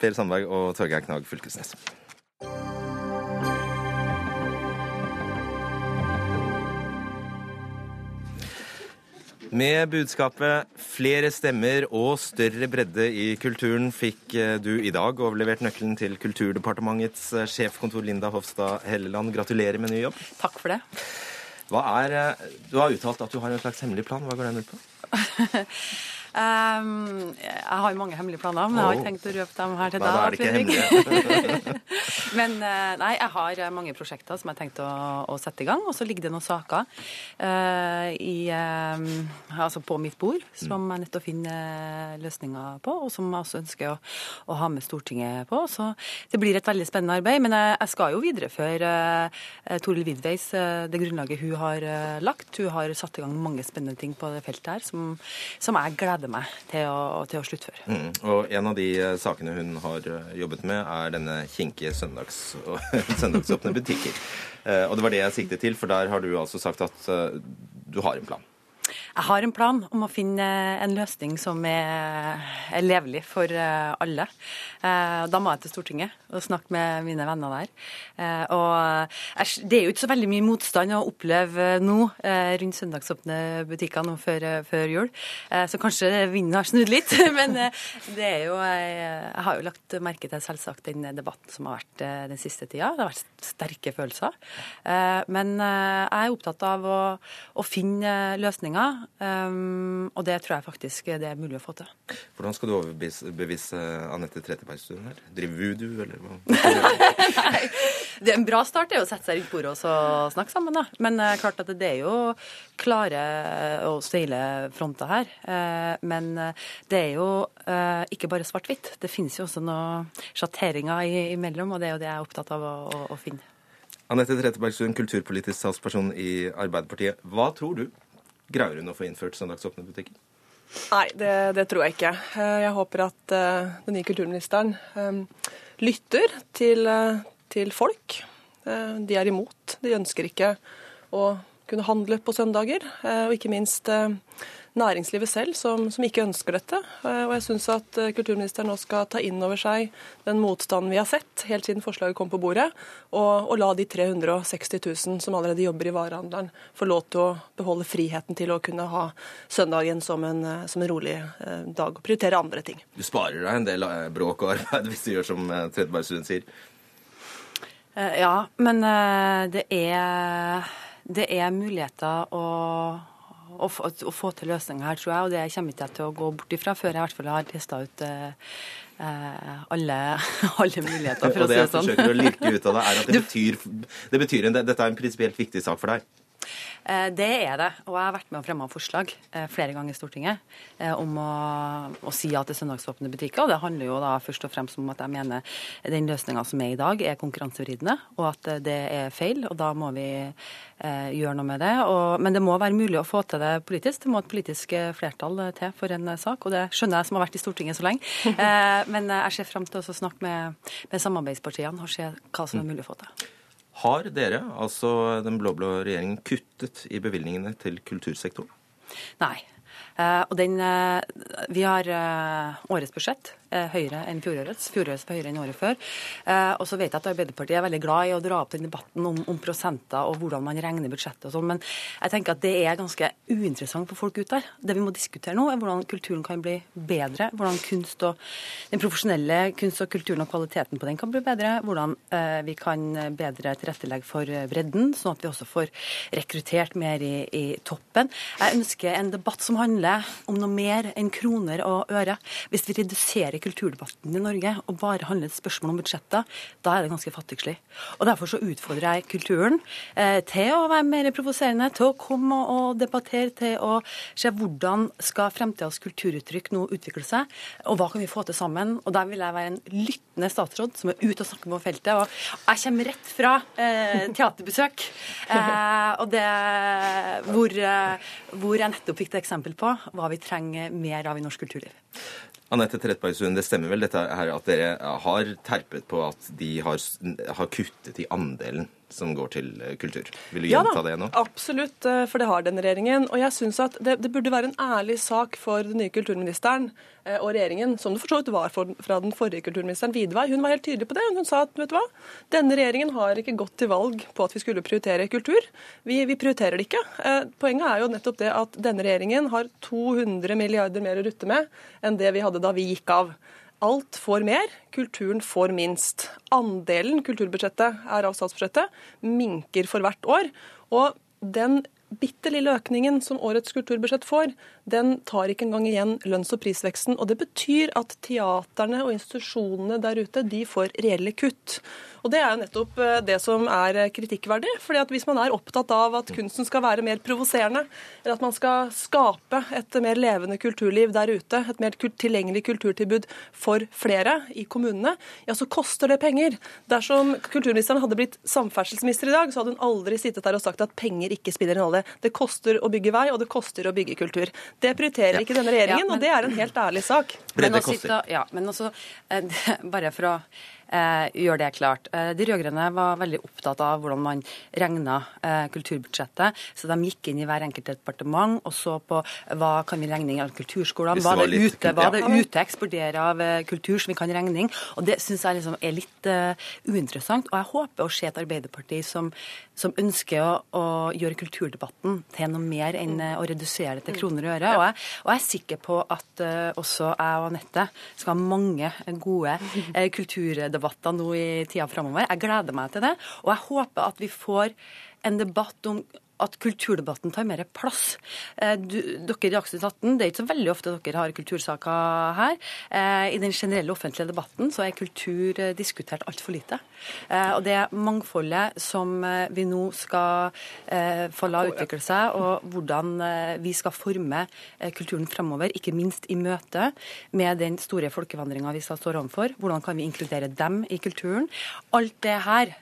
Speaker 1: Per Sandberg og Torgeir Knag Fylkesnes. Med budskapet 'flere stemmer og større bredde i kulturen' fikk eh, du i dag overlevert nøkkelen til Kulturdepartementets eh, sjefkontor Linda Hofstad Helleland. Gratulerer med ny jobb.
Speaker 14: Takk for det.
Speaker 1: Er, eh, du har uttalt at du har en slags hemmelig plan. Hva går den ut på?
Speaker 14: Um, jeg har mange hemmelige planer, men jeg har ikke tenkt å røpe dem her til deg.
Speaker 1: da er det ikke
Speaker 14: hemmelig. men eh, nei, jeg har eh, mange prosjekter som jeg har tenkt å, å sette i gang, og så ligger det noen saker uh, i, eh, altså på mitt bord som jeg er nødt til å finne løsninger på, og som jeg også ønsker å, å ha med Stortinget på. Så det blir et veldig spennende arbeid, men jeg, jeg skal jo videreføre uh, Toril Vidveis, uh, det grunnlaget hun har lagt. Hun har satt i gang mange spennende ting på det feltet her som, som jeg gleder meg til å, til å sluttføre.
Speaker 1: Mm. Og en av de eh, sakene hun har eh, jobbet med, er denne kinkige søndags søndagsåpne butikker. Eh, Og det var det jeg siktet til, for der har du altså sagt at du har en plan.
Speaker 14: Jeg har en plan om å finne en løsning som er, er levelig for eh, alle. Eh, Da må jeg til Stortinget og snakke med mine venner der. Eh, Og det er jo ikke så veldig mye motstand å oppleve nå rundt søndagsåpne butikker nå før, før jul. Så kanskje vinden har snudd litt. Men det er jo Jeg har jo lagt merke til selvsagt den debatten som har vært den siste tida. Det har vært sterke følelser. Men jeg er opptatt av å, å finne løsninger, um, og det tror jeg faktisk det er mulig å få til.
Speaker 1: Hvordan skal du overbevise bevise Anette Trettebergstuen her? Driver voodoo, eller hva?
Speaker 14: Det er En bra start er jo å sette seg rundt bordet og snakke sammen, da. Men uh, klart at det er jo klare og steile fronter her. Uh, men eh, det er jo uh, ikke bare svart-hvitt. Det finnes jo også noen sjatteringer imellom, og det er jo det jeg er opptatt av å, å, å finne.
Speaker 1: Anette Trettebergstuen, kulturpolitisk talsperson i Arbeiderpartiet. Hva tror du? Greier hun å få innført søndagsåpne butikker?
Speaker 15: Nei, det, det tror jeg ikke. Eh, Jeg håper at eh, den nye kulturministeren eh, lytter til, til folk. De er imot. De ønsker ikke å kunne handle på søndager. Og ikke minst næringslivet selv, som, som ikke ønsker dette. Eh, Og jeg syns at eh, kulturministeren nå skal ta inn over seg den motstanden vi har sett helt siden forslaget kom på bordet, og, og la de 360 000 som allerede jobber i varehandelen, få lov til å beholde friheten til å kunne ha søndagen som en, eh, som en rolig dag og prioritere andre ting.
Speaker 1: Du sparer deg en del bråk og arbeid hvis du gjør som eh, sier.
Speaker 14: Eh, Ja, men det er, det er muligheter å, å, få, å få til løsninger her, tror jeg. Og det kommer ikke jeg til å gå bort ifra før jeg i hvert fall har testa ut eh, eh, alle, alle muligheter, for å si
Speaker 1: det sånn.
Speaker 14: det
Speaker 1: jeg forsøker å lirke ut av deg, er at det betyr, det betyr en, dette er en prinsipielt viktig sak for deg.
Speaker 14: Eh, Det er det, og jeg har vært med og fremma forslag eh, flere ganger i Stortinget eh, om å, å si ja til søndagsåpne butikker. og Det handler jo da først og fremst om at jeg mener den løsninga som er i dag, er konkurransevridende, og at det er feil. og Da må vi eh, gjøre noe med det. Og, men det må være mulig å få til det politisk. Det må et politisk flertall til for en sak, og det skjønner jeg som har vært i Stortinget så lenge. Eh, Men jeg ser frem til å snakke med, med samarbeidspartiene og se hva som er mulig å få til.
Speaker 1: Har dere, altså den blå-blå regjeringen, kuttet i bevilgningene til kultursektoren?
Speaker 14: Nei. Eh, og den, eh, vi har eh, årets budsjett høyere enn fjorårets. Fjorårets var høyere enn året før. Eh, og så vet jeg at Arbeiderpartiet er veldig glad i å dra opp den debatten om, om prosenter og hvordan man regner budsjettet og sånn, men jeg tenker at det er ganske uinteressant for folk ute der. Det vi må diskutere nå, er hvordan kulturen kan bli bedre. Hvordan kunst og den profesjonelle kunst og kulturen og kvaliteten på den kan bli bedre. Hvordan eh, vi kan bedre tilrettelegge for eh, bredden, sånn at vi også får rekruttert mer i, i toppen. Jeg ønsker en debatt som handler om noe mer enn kroner og øre. Hvis vi reduserer kulturdebatten i Norge og bare handler et spørsmål om budsjetter, da er det ganske fattigslig. Og Derfor så utfordrer jeg kulturen eh, til å være mer provoserende, til å komme og debattere, til å se hvordan skal fremtidas kulturuttrykk nå utvikle seg, og hva kan vi få til sammen. Og Der vil jeg være en lyttende statsråd som er ute og snakker på feltet. og Jeg kommer rett fra eh, teaterbesøk. Eh, og det hvor, eh, hvor jeg nettopp fikk et eksempel på hva vi trenger mer av i norsk kulturliv.
Speaker 1: Anette Trettebergstuen, det stemmer vel dette her at dere har terpet på at de har, har kuttet i andelen som går til eh, kultur. Vil du
Speaker 15: ja,
Speaker 1: gjenta det nå?
Speaker 15: Absolutt, eh, for det har denne regjeringen. Og jeg synes at det, det, burde være en ærlig sak for den nye kulturministeren eh, og regjeringen, som det for så vidt var for, fra den forrige kulturministeren Vidvei. Hun var helt tydelig på det. Hun sa at vet du hva, denne regjeringen har ikke gått til valg på at vi skulle prioritere kultur. Vi, vi prioriterer det ikke. Poenget er jo nettopp det at denne regjeringen har 200 milliarder mer å rutte med enn det vi hadde da vi gikk av. Alt får mer, kulturen får minst. Andelen kulturbudsjettet er av statsbudsjettet, minker for hvert år. Og den bitte lille økningen som årets kulturbudsjett får, den tar ikke engang igjen lønns- og prisveksten. Og det betyr at teaterne og institusjonene der ute de får reelle kutt. Og Det er jo nettopp eh, det som er kritikkverdig. fordi at Hvis man er opptatt av at kunsten skal være mer provoserende, eller at man skal skape et mer levende kulturliv der ute, et mer tilgjengelig kulturtilbud for flere i kommunene, ja, så koster det penger. Dersom kulturministeren hadde blitt samferdselsminister i dag, så hadde hun aldri sittet der og sagt at penger ikke spiller en rolle. Det koster å bygge vei, og det koster å bygge kultur. Det prioriterer ikke denne regjeringen, ja, men... og det er en helt ærlig sak.
Speaker 14: Men, også, ja, men også, eh, bare for å eh, gjør det klart. Eh, de rød-grønne var veldig opptatt av hvordan man regna eh, kulturbudsjettet. Så de gikk inn i hver enkelt departement og så på hva kan vi regne inn av kulturskolene. Hva er det ute, hva det ute eksporterer av eh, kultur som vi kan regne inn. Og det syns jeg liksom er litt uinteressant. Og jeg håper å se et Arbeiderparti som, som ønsker å, å, gjøre kulturdebatten til noe mer enn å redusere det til kroner og øre. Og jeg, og jeg er sikker på at også jeg og Anette skal ha mange gode kulturdebatter debatter nå i tida framover. Jeg gleder meg til det. Og jeg håper at vi får en debatt om at kulturdebatten tar mer plass. Eh, du, dere i Dagsnytt 18, Det er ikke så veldig ofte dere har kultursaker her. Eh, I den generelle offentlige debatten så er kultur eh, diskutert altfor lite. Og det mangfoldet som vi nå skal få la utvikle seg, og hvordan vi skal forme kulturen fremover, ikke minst i møte med den store folkevandringa vi står overfor. Hvordan kan vi inkludere dem i kulturen? Alt det her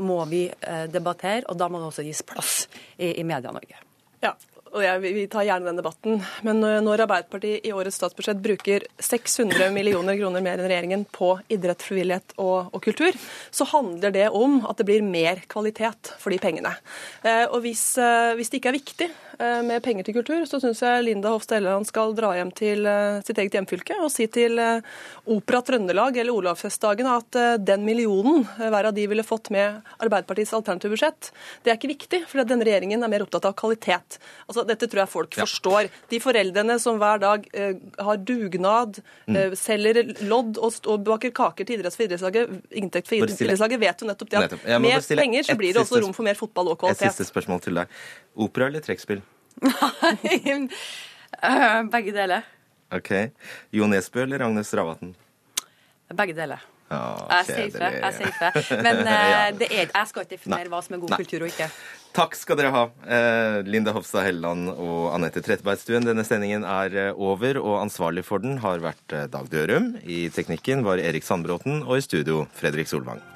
Speaker 14: må vi debattere, og da må det også gis plass i, i Media-Norge.
Speaker 15: Ja, og jeg, Vi tar gjerne den debatten, men når Arbeiderpartiet i årets statsbudsjett bruker 600 millioner kroner mer enn regjeringen på idrett, frivillighet og, og, kultur, så handler det om at det blir mer kvalitet for de pengene. Eh, og hvis, hvis det ikke er viktig Eh, med penger til kultur, så syns jeg Linda Hofstad Helleland skal dra hjem til eh, sitt eget hjemfylke og si til eh, Opera Trøndelag eller Olavsfestdagen at den millionen hver av de ville fått med Arbeiderpartiets alternative budsjett, det er ikke viktig, for denne regjeringen er mer opptatt av kvalitet. Altså, dette tror jeg folk ja. forstår. De foreldrene som hver dag eh, har dugnad, mm. eh, selger lodd og, og baker kaker til idretts- for idrettslaget, inntekt for idrettslaget, vet jo nettopp det at med penger så blir det også rom for mer fotball og kvalitet.
Speaker 1: Et siste spørsmål til deg. Opera eller trekkspill?
Speaker 14: Begge deler.
Speaker 1: OK. Jo Nesbø eller Agnes Ravatn?
Speaker 14: Begge deler.
Speaker 1: Ja,
Speaker 14: jeg er. Jeg safer. Men uh, ja. er, jeg skal ikke definere hva som er god Nei. kultur og ikke.
Speaker 1: Takk skal dere ha, eh, Linda Hofstad Helleland og Anette Trettebergstuen. Denne sendingen er eh, over, og ansvarlig for den har vært Dag Dørum. I teknikken var Erik Sandbråten, og i studio Fredrik Solvang.